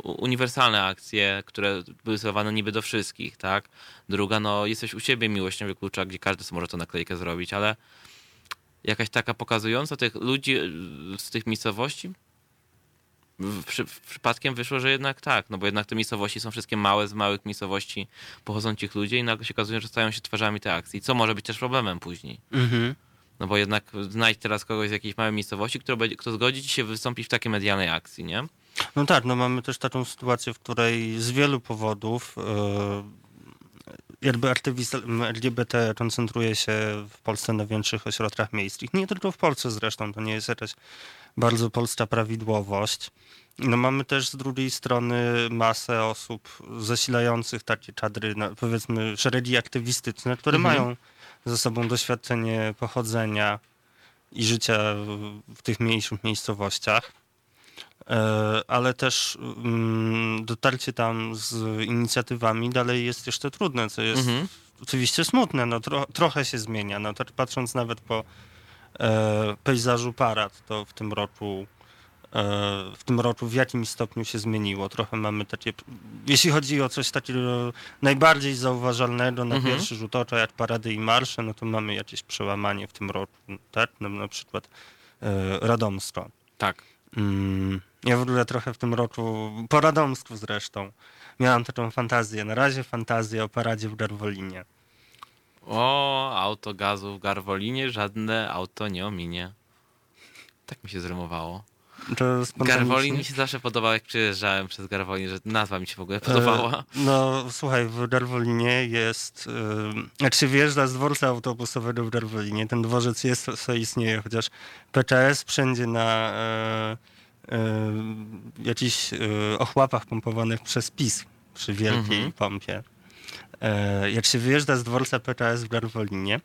uniwersalne akcje, które były skierowane niby do wszystkich, tak? Druga, no jesteś u siebie miłością wyklucza, gdzie każdy może to naklejkę zrobić, ale jakaś taka pokazująca tych ludzi e, z tych miejscowości? W, przy, w przypadkiem wyszło, że jednak tak, no bo jednak te miejscowości są wszystkie małe, z małych miejscowości pochodzą ci ludzie i nagle się okazuje, że stają się twarzami tej akcji, co może być też problemem później. Mhm. No bo jednak znajdź teraz kogoś z jakiejś małej miejscowości, kto, będzie, kto zgodzi ci się wystąpić w takiej medialnej akcji, nie? No tak, no mamy też taką sytuację, w której z wielu powodów yy jakby aktywizm LGBT koncentruje się w Polsce na większych ośrodkach miejskich. Nie tylko w Polsce zresztą, to nie jest jakaś bardzo polska prawidłowość. No mamy też z drugiej strony masę osób zasilających takie kadry, powiedzmy szeregi aktywistyczne, które mhm. mają ze sobą doświadczenie pochodzenia i życia w tych mniejszych miejscowościach. E, ale też mm, dotarcie tam z inicjatywami dalej jest jeszcze trudne, co jest mhm. oczywiście smutne. No, tro, trochę się zmienia. No, patrząc nawet po e, pejzażu parad, to w tym roku e, w tym roku w jakimś stopniu się zmieniło. Trochę mamy takie, jeśli chodzi o coś takiego najbardziej zauważalnego na mhm. pierwszy rzut oka, jak parady i marsze, no to mamy jakieś przełamanie w tym roku, tak? No, na przykład e, Radomsko. Tak. Mm, ja w ogóle trochę w tym roku, po Radomsku zresztą, miałam taką fantazję. Na razie fantazję o paradzie w Garwolinie. O, auto gazu w Garwolinie, żadne auto nie ominie. Tak mi się zrymowało. Garwolin mi się zawsze podobał, jak przyjeżdżałem przez Garwolin, że nazwa mi się w ogóle podobała. E, no słuchaj, w Garwolinie jest, e, się wjeżdża z dworca autobusowego w Garwolinie, ten dworzec jest, co istnieje, chociaż PKS wszędzie na e, e, jakichś e, ochłapach pompowanych przez PiS przy wielkiej mhm. pompie. E, jak się wyjeżdża z dworca PKS w Garwolinie,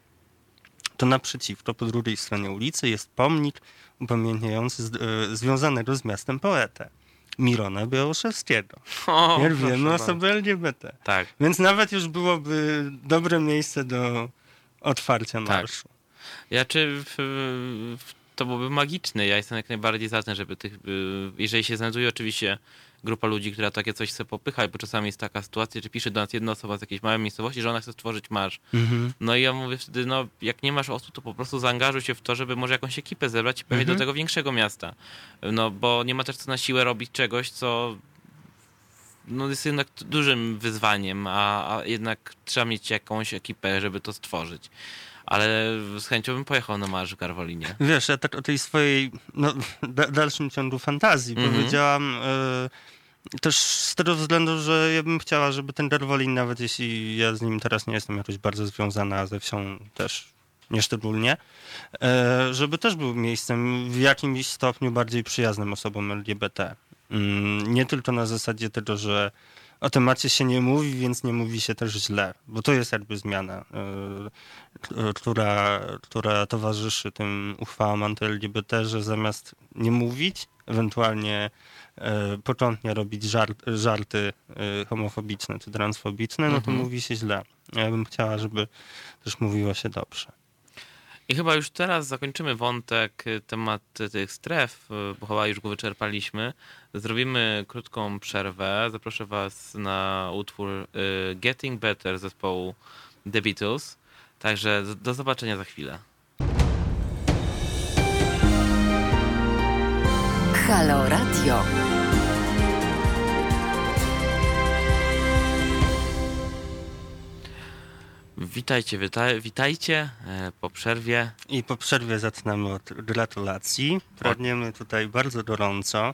to naprzeciwko, po drugiej stronie ulicy jest pomnik upamiętniający z, e, związanego z miastem poetę. Mirona Białoszewskiego. O, Jak wiemy, osoby LGBT. Tak. Więc nawet już byłoby dobre miejsce do otwarcia tak. marszu. Ja czy w, w, to byłoby magiczne. Ja jestem jak najbardziej za tym, żeby tych, jeżeli się znajduje oczywiście grupa ludzi, która takie coś chce popychać, bo czasami jest taka sytuacja, że pisze do nas jedna osoba z jakiejś małej miejscowości, że ona chce stworzyć marsz. Mhm. No i ja mówię wtedy, no jak nie masz osób, to po prostu zaangażuj się w to, żeby może jakąś ekipę zebrać i pojechać Mhm. do tego większego miasta. No bo nie ma też co na siłę robić czegoś, co no, jest jednak dużym wyzwaniem, a, a jednak trzeba mieć jakąś ekipę, żeby to stworzyć. Ale z chęcią bym pojechał na marsz w Garwolinie. Wiesz, ja tak o tej swojej no, da, dalszym ciągu fantazji Mhm. powiedziałam e, też z tego względu, że ja bym chciała, żeby ten Derwolin, nawet jeśli ja z nim teraz nie jestem jakoś bardzo związana, ze wsią też nieszczególnie, e, żeby też był miejscem w jakimś stopniu bardziej przyjaznym osobom LGBT. Mm, nie tylko na zasadzie tego, że o temacie się nie mówi, więc nie mówi się też źle, bo to jest jakby zmiana, e, k- która, która towarzyszy tym uchwałom anty-LGBT, że zamiast nie mówić, ewentualnie e, początnie robić żart, żarty e, homofobiczne czy transfobiczne, no to Mhm. mówi się źle. Ja bym chciała, żeby też mówiło się dobrze. I chyba już teraz zakończymy wątek, y, temat tych stref, y, bo chyba już go wyczerpaliśmy. Zrobimy krótką przerwę. Zaproszę Was na utwór y, Getting Better zespołu The Beatles. Także do zobaczenia za chwilę. Halo Radio. Witajcie, wita, witajcie e, po przerwie. I po przerwie zaczynamy od gratulacji. Pragniemy tutaj bardzo gorąco,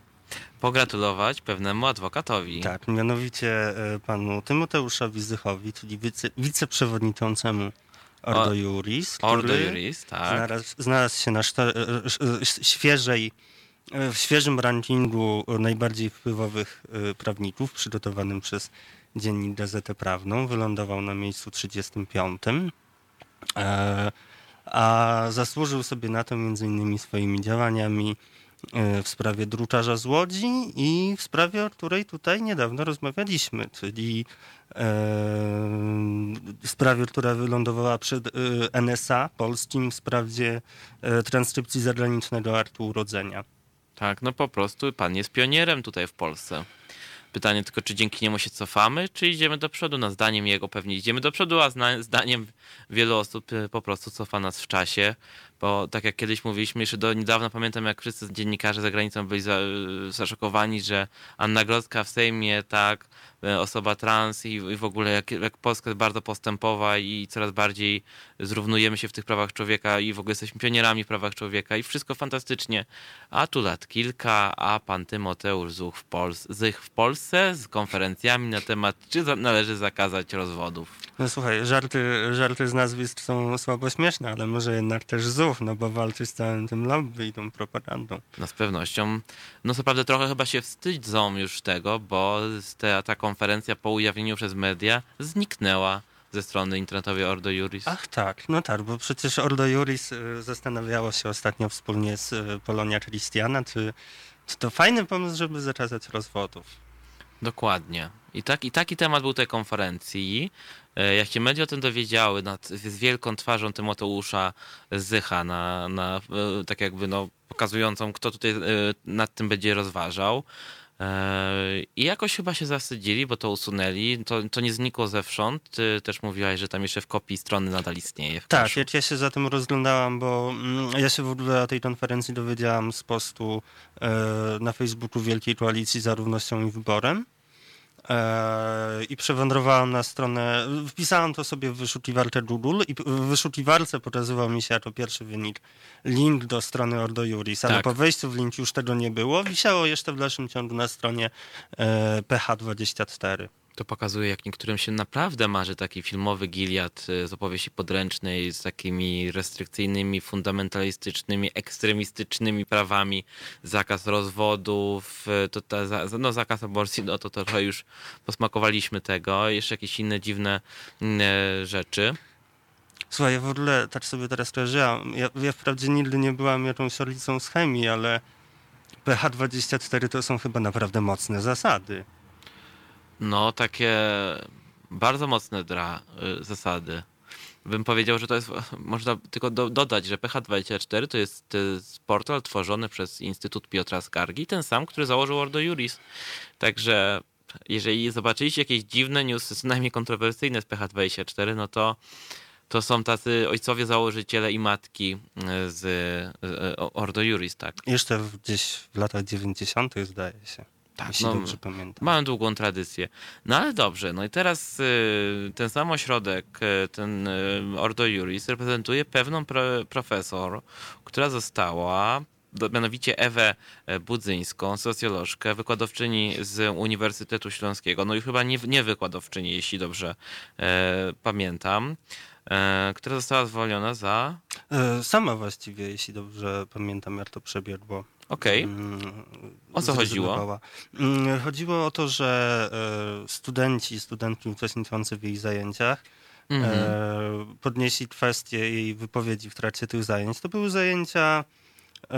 Pogratulować pewnemu adwokatowi. tak, mianowicie e, panu Tymoteuszowi Zychowi, czyli wice, wiceprzewodniczącemu Ordo O- Juris, Ordo Juris, tak. znalazł, znalazł się na e, świeżej, w świeżym rankingu najbardziej wpływowych prawników przygotowanym przez Dziennik Gazetę Prawną. Wylądował na miejscu 35. E, a zasłużył sobie na to między innymi swoimi działaniami e, w sprawie druczarza z Łodzi i w sprawie, o której tutaj niedawno rozmawialiśmy, czyli e, w sprawie, która wylądowała przed NSA polskim w sprawie transkrypcji zagranicznego aktu urodzenia. Tak, no po prostu pan jest pionierem tutaj w Polsce. Pytanie tylko, czy dzięki niemu się cofamy, czy idziemy do przodu? Na zdaniem jego pewnie idziemy do przodu, a zdaniem wielu osób y, po prostu cofa nas w czasie. Bo tak jak kiedyś mówiliśmy, jeszcze do niedawna pamiętam, jak wszyscy dziennikarze za granicą byli y, zaszokowani, że Anna Grodzka w Sejmie, tak, y, osoba trans i, w ogóle jak, jak Polska jest bardzo postępowa i coraz bardziej zrównujemy się w tych prawach człowieka i w ogóle jesteśmy pionierami w prawach człowieka i wszystko fantastycznie. A tu lat kilka, a pan Tymoteusz Zuch w, Pols- w Polsce z konferencjami na temat, czy za- należy zakazać rozwodów. No słuchaj, żarty, żarty z nazwisk są słabo śmieszne, ale może jednak też ZUF, no bo walczy z całym tym lobby i tą propagandą. No z pewnością. No co prawda trochę chyba się wstydzą już tego, bo te, ta konferencja po ujawnieniu przez media zniknęła ze strony internetowej Ordo Juris. Ach tak, no tak, bo przecież Ordo Juris y, zastanawiało się ostatnio wspólnie z y, Polonia Christiana, czy, czy to fajny pomysł, żeby zakazać rozwodów. Dokładnie. I, tak, I taki temat był tej konferencji. E, Jak się media o tym dowiedziały, nad, z wielką twarzą Tymoteusza Zycha, na, na, e, tak jakby no, pokazującą, kto tutaj e, nad tym będzie rozważał. I jakoś chyba się zasydzili, bo to usunęli. To, to nie znikło zewsząd. Ty też mówiłaś, że tam jeszcze w kopii strony nadal istnieje. Tak, ja się za tym rozglądałam, bo mm, ja się w ogóle o tej konferencji dowiedziałam z postu e, na Facebooku Wielkiej Koalicji za Równością i Wyborem. E, I przewędrowałam na stronę, wpisałam to sobie w wyszukiwarkę Google i w wyszukiwarce pokazywał mi się jako pierwszy wynik link do strony Ordo Juris, ale Tak. po wejściu w link już tego nie było. Wisiało jeszcze w dalszym ciągu na stronie e, PH24. To pokazuje, jak niektórym się naprawdę marzy taki filmowy Giliad y, z opowieści podręcznej, z takimi restrykcyjnymi, fundamentalistycznymi, ekstremistycznymi prawami, zakaz rozwodów, y, to ta, no zakaz aborcji, no to trochę już posmakowaliśmy tego, jeszcze jakieś inne dziwne mm, rzeczy. Słuchaj, ja w ogóle tak sobie teraz kojarzyłam. Ja, ja wprawdzie nigdy nie byłam jakąś orlicą z chemii, ale PH24 to są chyba naprawdę mocne zasady. No takie bardzo mocne dra, y, zasady. bym powiedział, że to jest, można tylko do, dodać, że PH24 to jest, to jest portal tworzony przez Instytut Piotra Skargi, ten sam, który założył Ordo Juris. Także jeżeli zobaczyliście jakieś dziwne newsy, co najmniej kontrowersyjne z PH24, no to to są tacy ojcowie założyciele i matki z Ordo Juris, tak? Jeszcze gdzieś w latach 90. zdaje się. Tak, jeśli no, dobrze pamiętam. Mają długą tradycję. No ale dobrze, no i teraz y, ten sam ośrodek, y, ten y, Ordo Juris reprezentuje pewną pro, profesor, która została mianowicie Ewę Budzyńską, socjolożkę, wykładowczyni z Uniwersytetu Śląskiego, no i chyba nie, nie wykładowczyni, jeśli dobrze e, pamiętam, e, która została zwolniona za... E, sama właściwie, jeśli dobrze pamiętam, jak to przebiegło. Okej. Okay. Mm, o co chodziło? Mm, chodziło o to, że e, studenci, studentki uczestniczący w jej zajęciach mm -hmm. podnieśli kwestię jej wypowiedzi w trakcie tych zajęć. To były zajęcia e,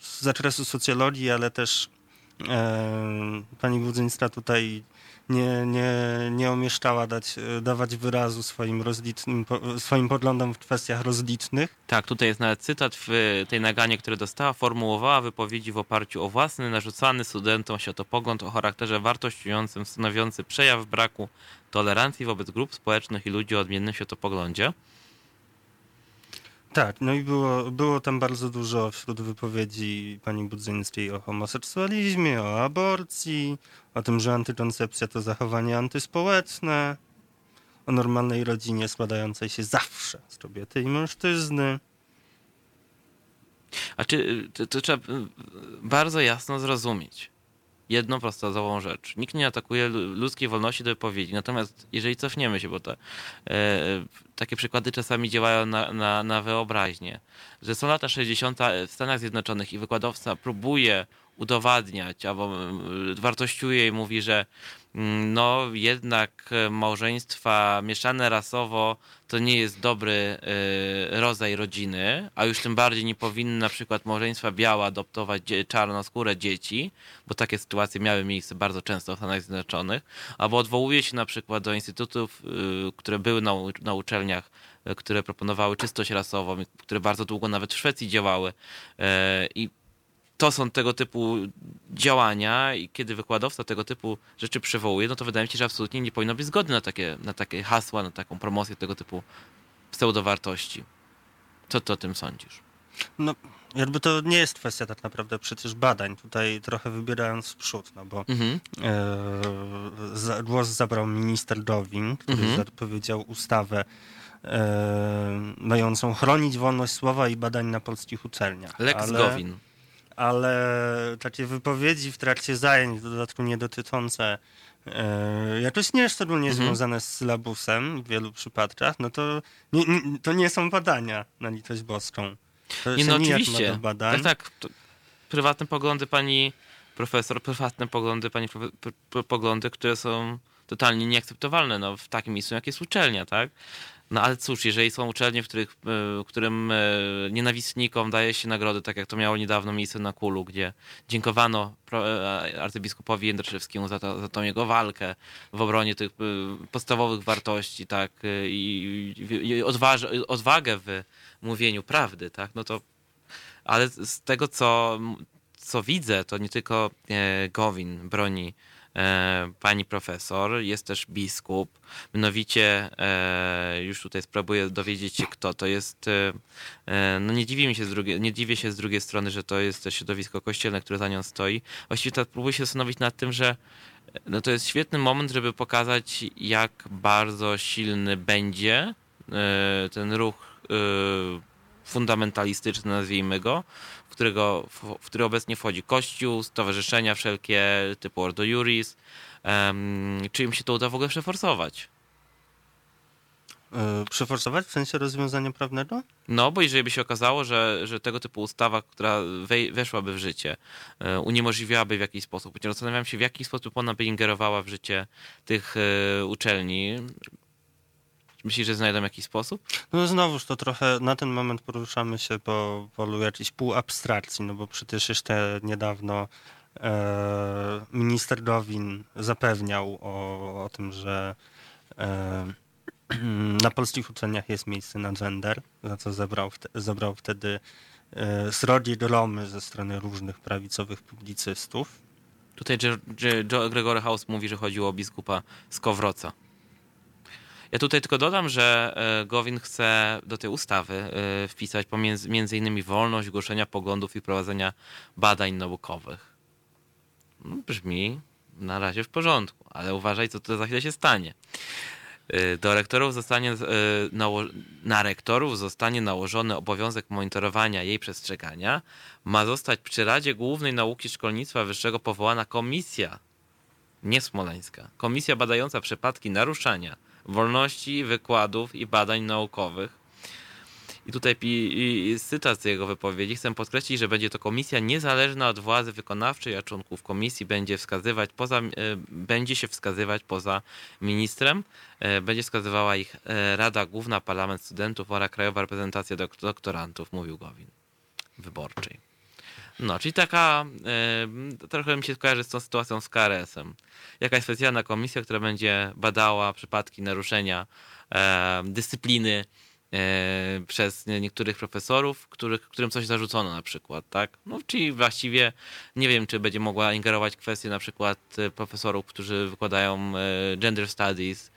z zakresu socjologii, ale też pani Budzyńska tutaj nie, nie, nie omieszczała dać, e, dawać wyrazu swoim, rozlicznym, swoim poglądom w kwestiach rozlicznych. Tak, tutaj jest nawet cytat w tej naganie, które dostała, formułowała wypowiedzi w oparciu o własny, narzucany studentom światopogląd o charakterze wartościującym, stanowiący przejaw braku tolerancji wobec grup społecznych i ludzi o odmiennym światopoglądzie. Tak, no i było, było tam bardzo dużo wśród wypowiedzi pani Budzyńskiej o homoseksualizmie, o aborcji, o tym, że antykoncepcja to zachowanie antyspołeczne, o normalnej rodzinie składającej się zawsze z kobiety i mężczyzny. A czy to, to trzeba bardzo jasno zrozumieć jedną prostą rzecz. Nikt nie atakuje ludzkiej wolności do wypowiedzi. Natomiast jeżeli cofniemy się, bo to, e, takie przykłady czasami działają na, na, na wyobraźnię, że są lata 60. w Stanach Zjednoczonych i wykładowca próbuje udowadniać albo wartościuje i mówi, że mm, no jednak małżeństwa mieszane rasowo to nie jest dobry y, rodzaj rodziny, a już tym bardziej nie powinny na przykład małżeństwa białe adoptować czarnoskóre dzieci, bo takie sytuacje miały miejsce bardzo często w Stanach Zjednoczonych, albo odwołuje się na przykład do instytutów, y, które były na, na uczelniach y, które proponowały czystość rasową, które bardzo długo nawet w Szwecji działały i to są tego typu działania i kiedy wykładowca tego typu rzeczy przywołuje, no to wydaje mi się, że absolutnie nie powinno być zgody na takie, na takie hasła, na taką promocję tego typu pseudowartości. Co ty o tym sądzisz? No, jakby to nie jest kwestia tak naprawdę przecież badań, tutaj trochę wybierając w przód, no bo mhm. e, za, głos zabrał minister Gowin, który mhm. zapowiedział ustawę e, mającą chronić wolność słowa i badań na polskich uczelniach. Lex ale... Gowin ale takie wypowiedzi w trakcie zajęć, w dodatku nie dotyczące e, jakoś nie szczególnie mhm. związane z sylabusem w wielu przypadkach, no to nie, nie, to nie są badania na litość boską. To nie, no oczywiście. Tak, tak. Prywatne poglądy pani profesor, prywatne poglądy pani poglądy, które są totalnie nieakceptowalne no, w takim miejscu, jak jest uczelnia, tak? No ale cóż, jeżeli są uczelnie, w, których, w którym e, nienawistnikom daje się nagrody, tak jak to miało niedawno miejsce na Kulu, gdzie dziękowano e, arcybiskupowi Jędrzejewskiemu za, za tą jego walkę w obronie tych e, podstawowych wartości, tak, i, i odważ, odwagę w mówieniu prawdy, tak, no to ale z tego, co, co widzę, to nie tylko Gowin broni E, pani profesor, jest też biskup. Mianowicie, e, już tutaj spróbuję dowiedzieć się, kto to jest. E, no nie dziwię, mi się z drugiej, nie dziwię się z drugiej strony, że to jest środowisko kościelne, które za nią stoi. Właściwie tak próbuję się zastanowić nad tym, że no to jest świetny moment, żeby pokazać, jak bardzo silny będzie ten ruch fundamentalistyczny, nazwijmy go, w, którego, w, w który obecnie wchodzi Kościół, stowarzyszenia wszelkie typu Ordo Juris. Um, czy im się to uda w ogóle przeforsować? Yy, przeforsować w sensie rozwiązania prawnego? No, bo jeżeli by się okazało, że, że tego typu ustawa, która wej, weszłaby w życie, yy, uniemożliwiałaby w jakiś sposób, zastanawiam się, w jaki sposób ona by ingerowała w życie tych yy, uczelni, Myślisz, że znajdą jakiś sposób? No znowuż to trochę na ten moment poruszamy się po polu jakiejś półabstrakcji, no bo przecież jeszcze niedawno e, minister Gowin zapewniał o, o tym, że e, (clears throat) na polskich uczelniach jest miejsce na gender, za co zebrał, zebrał wtedy e, srodzi Romy ze strony różnych prawicowych publicystów. Tutaj Gregory House mówi, że chodziło o biskupa z Kowroca. Ja tutaj tylko dodam, że e, Gowin chce do tej ustawy e, wpisać pomiędzy, między innymi wolność głoszenia poglądów i prowadzenia badań naukowych. No, brzmi na razie w porządku, ale uważaj, co to za chwilę się stanie. E, do rektorów zostanie, na rektorów zostanie nałożony obowiązek monitorowania jej przestrzegania. Ma zostać przy Radzie Głównej Nauki Szkolnictwa Wyższego powołana komisja, nie smoleńska, komisja badająca przypadki naruszania wolności wykładów i badań naukowych. I tutaj cytat z jego wypowiedzi. Chcę podkreślić, że będzie to komisja niezależna od władzy wykonawczej, a członków komisji będzie wskazywać poza, e, będzie się wskazywać poza ministrem. E, będzie wskazywała ich e, Rada Główna, Parlament Studentów oraz Krajowa Reprezentacja Doktorantów, mówił Gowin, wyborczej. No, czyli taka, y, trochę mi się kojarzy z tą sytuacją z KRS-em. Jakaś specjalna komisja, która będzie badała przypadki naruszenia y, dyscypliny y, przez niektórych profesorów, których, którym coś zarzucono na przykład, tak? No, czyli właściwie nie wiem, czy będzie mogła ingerować kwestie na przykład profesorów, którzy wykładają gender studies,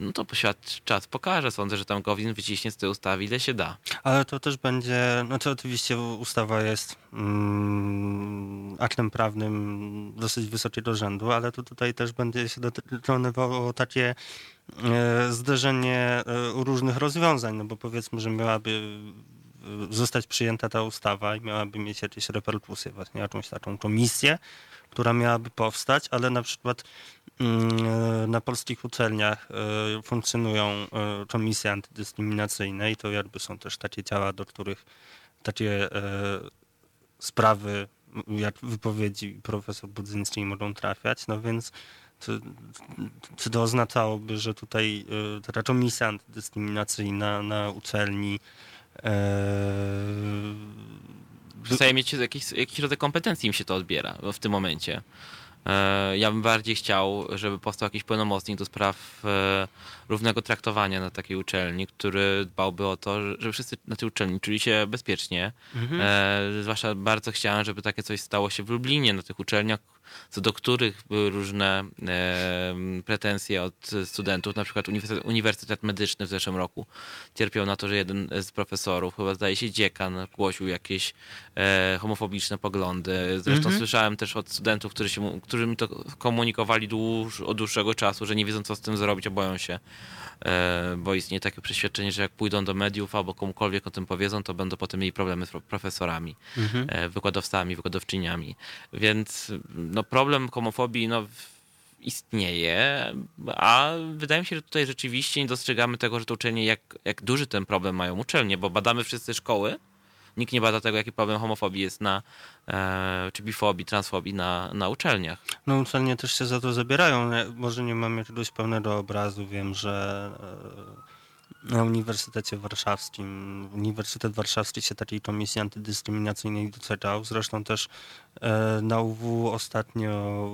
no to świat czas pokaże. Sądzę, że tam Gowin wyciśnie z tej ustawy ile się da. Ale to też będzie, no to oczywiście ustawa jest mm, aktem prawnym dosyć wysokiego rzędu, ale to tutaj też będzie się dokonywało takie e, zderzenie e, różnych rozwiązań, no bo powiedzmy, że miałaby e, zostać przyjęta ta ustawa i miałaby mieć jakieś reperkusje, właśnie jakąś taką komisję, która miałaby powstać, ale na przykład na polskich uczelniach e, funkcjonują e, komisje antydyskryminacyjne i to jakby są też takie ciała, do których takie e, sprawy, jak wypowiedzi profesor Budzyńskiej mogą trafiać, no więc czy to oznaczałoby, że tutaj ta komisja antydyskryminacyjna na uczelni przestaje mieć jakiś, jakiś rodzaj kompetencji im się to odbiera w tym momencie. E, ja bym bardziej chciał, żeby powstał jakiś pełnomocnik do spraw e, równego traktowania na takiej uczelni, który dbałby o to, żeby wszyscy na tej uczelni czuli się bezpiecznie. Mhm. E, zwłaszcza bardzo chciałem, żeby takie coś stało się w Lublinie, na tych uczelniach, co do których były różne e, pretensje od studentów. Na przykład Uniwersytet, Uniwersytet Medyczny w zeszłym roku cierpiał na to, że jeden z profesorów, chyba zdaje się dziekan, głosił jakieś e, homofobiczne poglądy. Zresztą mhm. słyszałem też od studentów, którzy, się, którzy mi to komunikowali dłuż, od dłuższego czasu, że nie wiedzą, co z tym zrobić, a boją się E, bo istnieje takie przeświadczenie, że jak pójdą do mediów albo komukolwiek o tym powiedzą, to będą potem mieli problemy z profesorami, mhm. E, wykładowcami, wykładowczyniami. Więc no, problem homofobii no, istnieje, a wydaje mi się, że tutaj rzeczywiście nie dostrzegamy tego, że to uczelnie, jak, jak duży ten problem mają uczelnie, bo badamy wszyscy szkoły, nikt nie bada tego, jaki problem homofobii jest na, e, czy bifobii, transfobii na, na uczelniach. No uczelnie też się za to zabierają. Może nie mam jakiegoś pełnego obrazu. Wiem, że e, na Uniwersytecie Warszawskim, Uniwersytet Warszawski się takiej komisji antydyskryminacyjnej doczekał. Zresztą też e, na UW ostatnio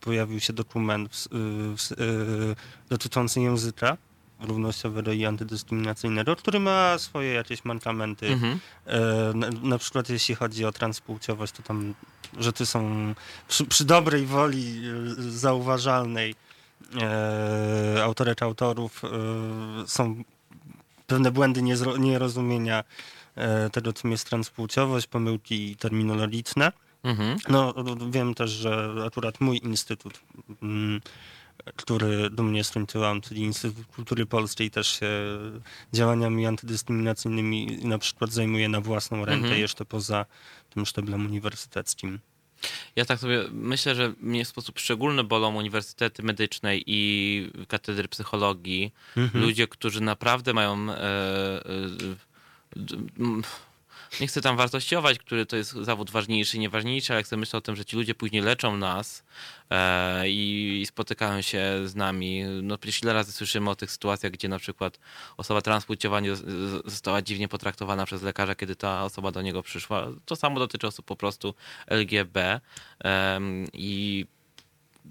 pojawił się dokument w, w, w, dotyczący języka równościowego i antydyskryminacyjnego, który ma swoje jakieś mankamenty. Mhm. E, na, na, przykład jeśli chodzi o transpłciowość, to tam rzeczy są przy, przy dobrej woli e, zauważalnej e, autorek autorów e, są pewne błędy niezro, nierozumienia e, tego, czym jest transpłciowość, pomyłki terminologiczne. Mhm. No, wiem też, że akurat mój instytut mm, który dumnie skończyłam, czyli Instytut Kultury Polskiej też się działaniami antydyskryminacyjnymi na przykład zajmuje na własną rękę, mhm. jeszcze poza tym szczeblem uniwersyteckim. Ja tak sobie myślę, że mnie w sposób szczególny bolą uniwersytety medyczne i katedry psychologii. Mhm. Ludzie, którzy naprawdę mają e, e, nie chcę tam wartościować, który to jest zawód ważniejszy, nieważniejszy, ale chcę myśleć o tym, że ci ludzie później leczą nas e, i, i, spotykają się z nami. No przecież ile razy słyszymy o tych sytuacjach, gdzie na przykład osoba transpłciowa została dziwnie potraktowana przez lekarza, kiedy ta osoba do niego przyszła. To samo dotyczy osób po prostu LGB e, i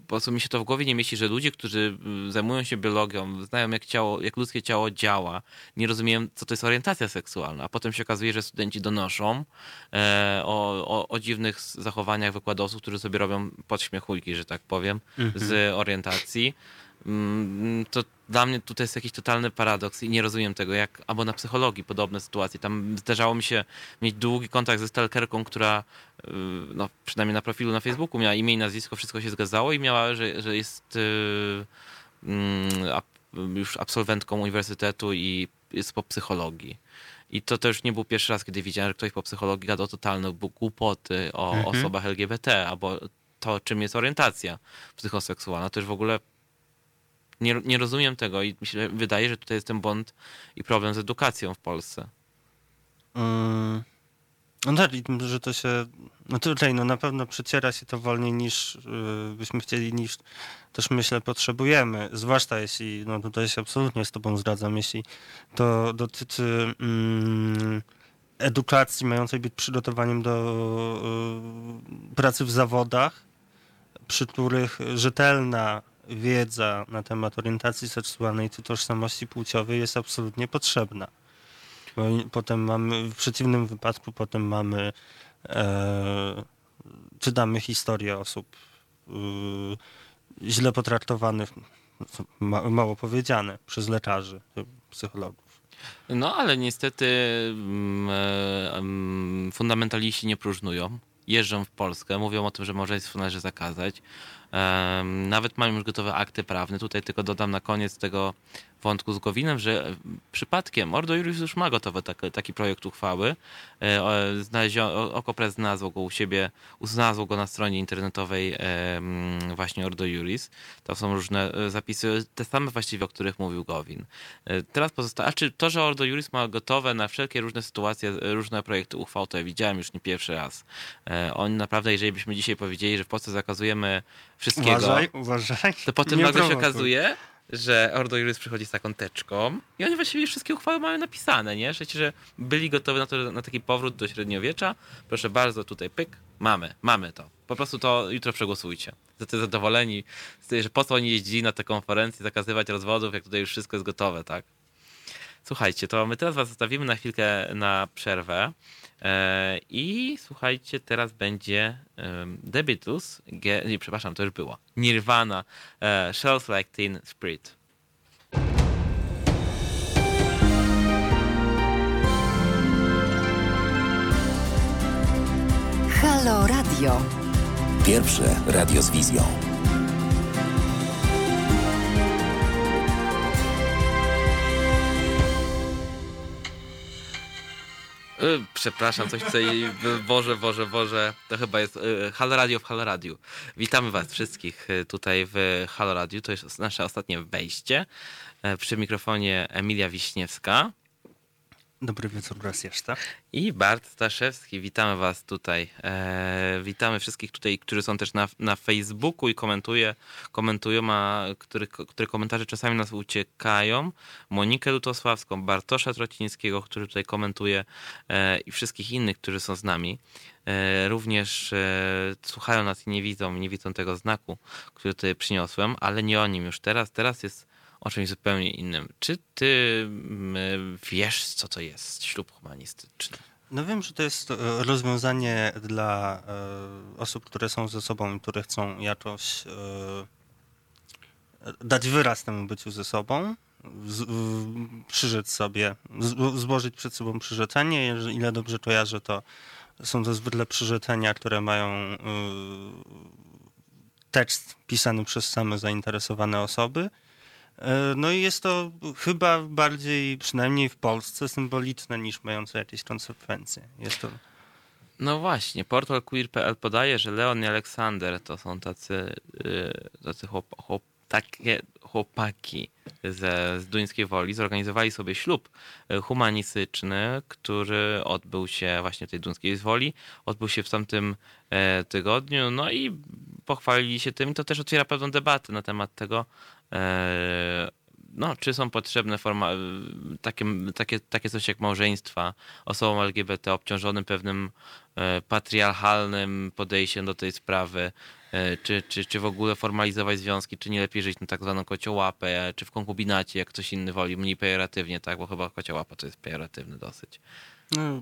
po prostu mi się to w głowie nie mieści, że ludzie, którzy y, zajmują się biologią, znają jak, ciało, jak ludzkie ciało działa, nie rozumieją, co to jest orientacja seksualna, a potem się okazuje, że studenci donoszą e, o, o, o, dziwnych zachowaniach wykładowców, którzy sobie robią podśmiechujki, że tak powiem, mhm. z orientacji. Mm, to dla mnie tutaj jest jakiś totalny paradoks i nie rozumiem tego, jak, albo na psychologii podobne sytuacje. Tam zdarzało mi się mieć długi kontakt ze stalkerką, która y, no, przynajmniej na profilu na Facebooku miała imię i nazwisko, wszystko się zgadzało i miała, że, że jest yy, yy, już absolwentką uniwersytetu i jest po psychologii. I to też nie był pierwszy raz, kiedy widziałem, że ktoś po psychologii gadał totalne głupoty o mhm. osobach LGBT, albo to, czym jest orientacja psychoseksualna. To już w ogóle nie, nie rozumiem tego i mi się wydaje, że tutaj jest ten błąd i problem z edukacją w Polsce. Mm. No tak, że to się. No tutaj no na pewno przeciera się to wolniej niż yy, byśmy chcieli, niż też myślę potrzebujemy. Zwłaszcza jeśli, no tutaj się absolutnie z Tobą zgadzam, jeśli to dotyczy yy, edukacji mającej być przygotowaniem do yy, pracy w zawodach, przy których rzetelna wiedza na temat orientacji seksualnej czy tożsamości płciowej jest absolutnie potrzebna. Potem mamy, w przeciwnym wypadku potem mamy, e, czytamy historię osób e, źle potraktowanych, ma, mało powiedziane, przez lekarzy, psychologów. No ale niestety mm, e, mm, fundamentaliści nie próżnują. Jeżdżą w Polskę, mówią o tym, że małżeństwo należy zakazać. Nawet mają już gotowe akty prawne. Tutaj tylko dodam na koniec tego wątku z Gowinem, że przypadkiem Ordo Juris już ma gotowy taki, taki projekt uchwały. E, znalezio, Okopres znalazło go u siebie, znalazło go na stronie internetowej właśnie Ordo Juris. To są różne e, zapisy, te same właściwie, o których mówił Gowin. E, teraz pozostaje, a czy to, że Ordo Juris ma gotowe na wszelkie różne sytuacje, różne projekty uchwał, to ja widziałem już nie pierwszy raz. Oni naprawdę, jeżeli byśmy dzisiaj powiedzieli, że w Polsce zakazujemy wszystkiego, uważaj, uważaj. to potem nagle się okazuje, że Ordo przychodzi z taką teczką i oni właściwie wszystkie uchwały mają napisane, nie? Że, że byli gotowi na, to, na taki powrót do średniowiecza. Proszę bardzo, tutaj pyk, mamy, mamy to. Po prostu to jutro przegłosujcie. Jesteście zadowoleni, że po co oni jeździli na te konferencje, zakazywać rozwodów, jak tutaj już wszystko jest gotowe, tak? Słuchajcie, to my teraz was zostawimy na chwilkę na przerwę. E, I słuchajcie, teraz będzie The Beatles, nie, przepraszam, to już było, Nirvana, e, Shells Like Teen Spirit. Halo Radio. Pierwsze radio z wizją. Przepraszam, coś tutaj, Boże, Boże, Boże, to chyba jest y, Halo Radio w Halo Radio. Witamy Was wszystkich tutaj w Halo Radio, to jest nasze ostatnie wejście. Przy mikrofonie Emilia Wiśniewska. Dobry wieczór raz jeszcze. I Bart Staszewski, witamy was tutaj. E, witamy wszystkich tutaj, którzy są też na, na Facebooku i komentuje, komentują, a które, które komentarze czasami nas uciekają. Monikę Lutosławską, Bartosza Trocińskiego, który tutaj komentuje e, i wszystkich innych, którzy są z nami. E, również słuchają nas i nie widzą, nie widzą tego znaku, który tutaj przyniosłem, ale nie o nim już teraz. Teraz jest o czymś zupełnie innym. Czy ty mm, wiesz, co to jest ślub humanistyczny? No wiem, że to jest e, rozwiązanie dla e, osób, które są ze sobą i które chcą jakoś e, dać wyraz temu byciu ze sobą, przyrzec sobie, złożyć przed sobą przyrzeczenie. Ile dobrze kojarzę, to są to zwykle przyrzeczenia, które mają tekst pisany przez same zainteresowane osoby no i jest to chyba bardziej, przynajmniej w Polsce, symboliczne niż mające jakieś konsekwencje. Jest to... No właśnie, portal queer.pl podaje, że Leon i Aleksander to są tacy, yy, tacy chłop, chłop, takie chłopaki ze, z Duńskiej Woli zorganizowali sobie ślub y, humanistyczny, który odbył się właśnie tej Duńskiej Woli, odbył się w tamtym e, tygodniu, no i pochwalili się tym. To też otwiera pewną debatę na temat tego, e, no, czy są potrzebne forma, takie, takie, takie coś jak małżeństwa osobom LGBT obciążonym pewnym e, patriarchalnym podejściem do tej sprawy, e, czy, czy, czy w ogóle formalizować związki, czy nie lepiej żyć na tak zwaną kociołapę, czy w konkubinacie, jak ktoś inny woli, mniej pejoratywnie, tak, bo chyba kociołapa to jest pejoratywny dosyć. No,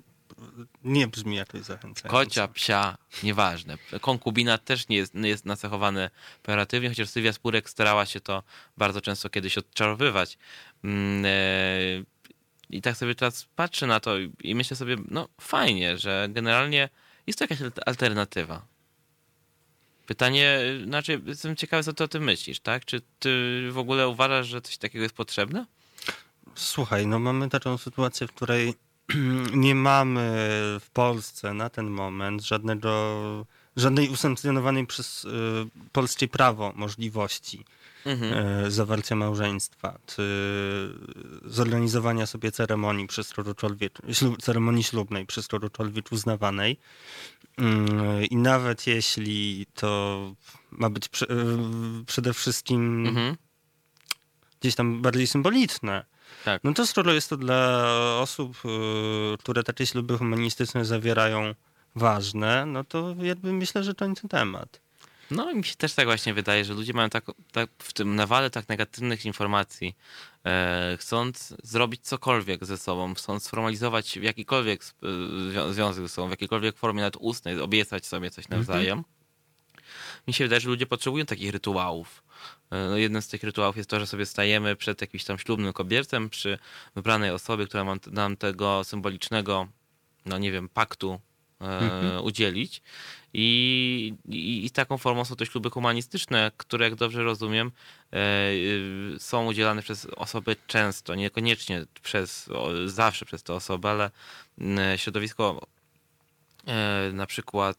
nie brzmi jakoś zachęcająco. Kocia, psia, nieważne. Konkubinat też nie jest, nie jest nacechowany pejoratywnie, chociaż Sylwia Spurek starała się to bardzo często kiedyś odczarowywać. Mm, e, I tak sobie teraz patrzę na to i myślę sobie, no fajnie, że generalnie jest to jakaś alternatywa. Pytanie, znaczy jestem ciekawy, co ty o tym myślisz, tak? Czy ty w ogóle uważasz, że coś takiego jest potrzebne? Słuchaj, no mamy taką sytuację, w której (clears throat) nie mamy w Polsce na ten moment żadnego, żadnej usankcjonowanej przez y, polskie prawo możliwości Mhm. y, zawarcia małżeństwa, czy zorganizowania sobie ceremonii przez kogokolwiek, ślub, ceremonii ślubnej przez kogokolwiek uznawanej. Y, I nawet jeśli to ma być y, przede wszystkim Mhm. gdzieś tam bardziej symboliczne, Tak. no to skoro jest to dla osób, y, które takie śluby humanistyczne zawierają ważne, no to jakby myślę, że to nie ten temat. No i mi się też tak właśnie wydaje, że ludzie mają tak, tak w tym nawale tak negatywnych informacji, e, chcąc zrobić cokolwiek ze sobą, chcąc sformalizować jakikolwiek sp- zwią- związek ze sobą, w jakiejkolwiek formie nawet ustnej, obiecać sobie coś nawzajem. Mi się wydaje, że ludzie potrzebują takich rytuałów. E, No, jeden z tych rytuałów jest to, że sobie stajemy przed jakimś tam ślubnym kobiercem przy wybranej osobie, która ma nam tego symbolicznego, no nie wiem, paktu e, udzielić. I, i, I taką formą są te śluby humanistyczne, które, jak dobrze rozumiem, e, y, są udzielane przez osoby często, niekoniecznie przez, o, zawsze przez te osoby, ale mm, środowisko na przykład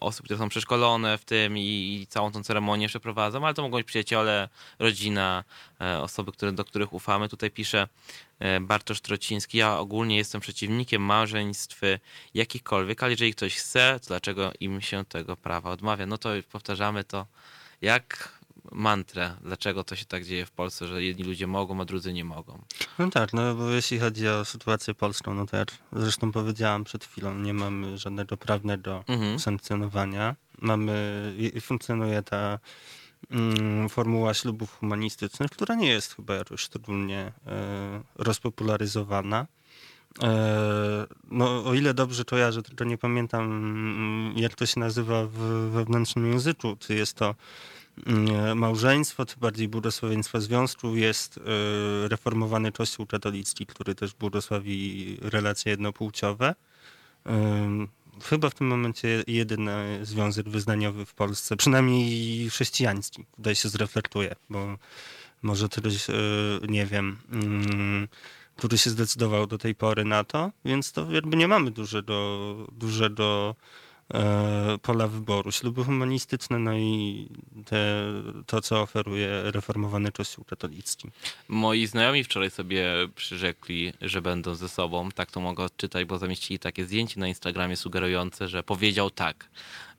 osób, które są przeszkolone w tym i, i całą tą ceremonię przeprowadzą, ale to mogą być przyjaciele, rodzina, e, osoby, które, do których ufamy. Tutaj pisze e, Bartosz Trociński, ja ogólnie jestem przeciwnikiem małżeństw jakichkolwiek, ale jeżeli ktoś chce, to dlaczego im się tego prawa odmawia? No to powtarzamy to jak mantrę, dlaczego to się tak dzieje w Polsce, że jedni ludzie mogą, a drudzy nie mogą. No tak, no bo jeśli chodzi o sytuację polską, no to jak zresztą powiedziałam przed chwilą, nie mamy żadnego prawnego Mhm. sankcjonowania. Mamy, funkcjonuje ta mm, formuła ślubów humanistycznych, która nie jest chyba jakoś szczególnie e, rozpopularyzowana. E, no, o ile dobrze kojarzę, tylko nie pamiętam, mm, jak to się nazywa w wewnętrznym języku. Czy jest to małżeństwo, czy bardziej błogosławieństwo związku, jest e, reformowany Kościół katolicki, który też błogosławi relacje jednopłciowe. Ym, Chyba w tym momencie jedyny związek wyznaniowy w Polsce, przynajmniej chrześcijański, tutaj się zreflektuje, bo może któryś, e, nie wiem, który się zdecydował do tej pory na to, więc to jakby nie mamy dużego, dużego pola wyboru. Śluby humanistyczne, no i te, to, co oferuje reformowany Kościół katolicki. Moi znajomi wczoraj sobie przyrzekli, że będą ze sobą. Tak to mogę odczytać, bo zamieścili takie zdjęcie na Instagramie sugerujące, że powiedział tak.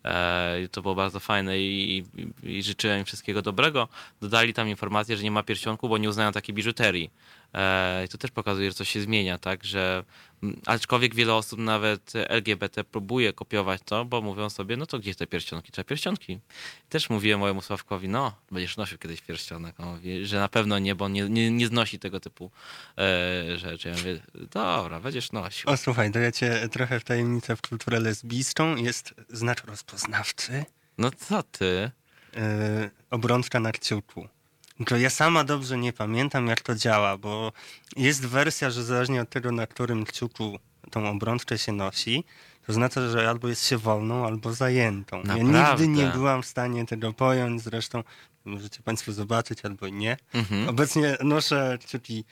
E, to było bardzo fajne i, i, i życzyłem im wszystkiego dobrego. Dodali tam informację, że nie ma pierścionku, bo nie uznają takiej biżuterii. E, I to też pokazuje, że coś się zmienia, tak, że aczkolwiek wiele osób, nawet LGBT, próbuje kopiować to, bo mówią sobie, no to gdzie te pierścionki? Trzeba pierścionki. Też mówiłem mojemu Sławkowi, no, będziesz nosił kiedyś pierścionek. On mówi, że na pewno nie, bo on nie, nie, nie znosi tego typu e, rzeczy. Ja mówię, dobra, będziesz nosił. O słuchaj, to ja cię trochę w tajemnicę w kulturę lesbijską. Jest znak rozpoznawczy. No co ty? yy, obrączka na kciuku. Tylko ja sama dobrze nie pamiętam, jak to działa, bo jest wersja, że zależnie od tego, na którym kciuku tą obrączkę się nosi, to znaczy, że albo jest się wolną, albo zajętą. Ja Naprawdę? nigdy nie byłam w stanie tego pojąć, zresztą możecie Państwo zobaczyć albo nie. Mhm. Obecnie noszę kciuki,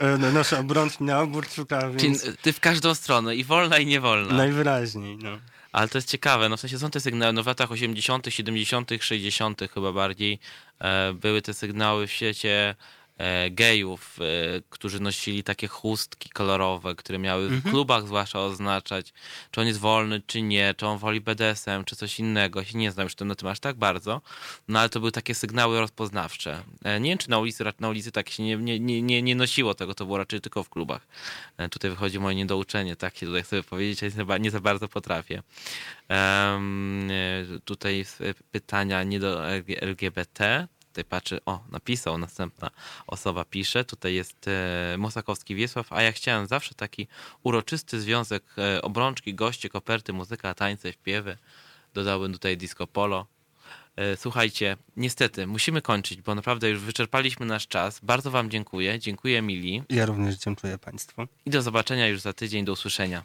e, noszę obrączki na obór kciuka, Czyli więc ty w każdą stronę, i wolna, i niewolna. najwyraźniej. No. Ale to jest ciekawe, no w sensie są te sygnały, no w latach 80., 70., 60. chyba bardziej e, były te sygnały w świecie gejów, e, którzy nosili takie chustki kolorowe, które miały w klubach zwłaszcza oznaczać, czy on jest wolny, czy nie, czy on woli BDSM, czy coś innego. Ja się nie znam już na tym aż tak bardzo, no ale to były takie sygnały rozpoznawcze. E, Nie wiem, czy na ulicy, na ulicy tak się nie, nie, nie, nie, nosiło tego, to było raczej tylko w klubach. E, Tutaj wychodzi moje niedouczenie, tak się tutaj chcę powiedzieć, ale nie za- bardzo potrafię. E, tutaj pytania nie do LG- LGBT. Tutaj patrzy, o, napisał, następna osoba pisze. Tutaj jest e, Mosakowski Wiesław, a ja chciałem zawsze taki uroczysty związek e, obrączki, goście, koperty, muzyka, tańce, śpiewy. Dodałbym tutaj disco polo. E, Słuchajcie, niestety musimy kończyć, bo naprawdę już wyczerpaliśmy nasz czas. Bardzo Wam dziękuję. Dziękuję Mili Ja również dziękuję Państwu. i do zobaczenia już za tydzień. Do usłyszenia.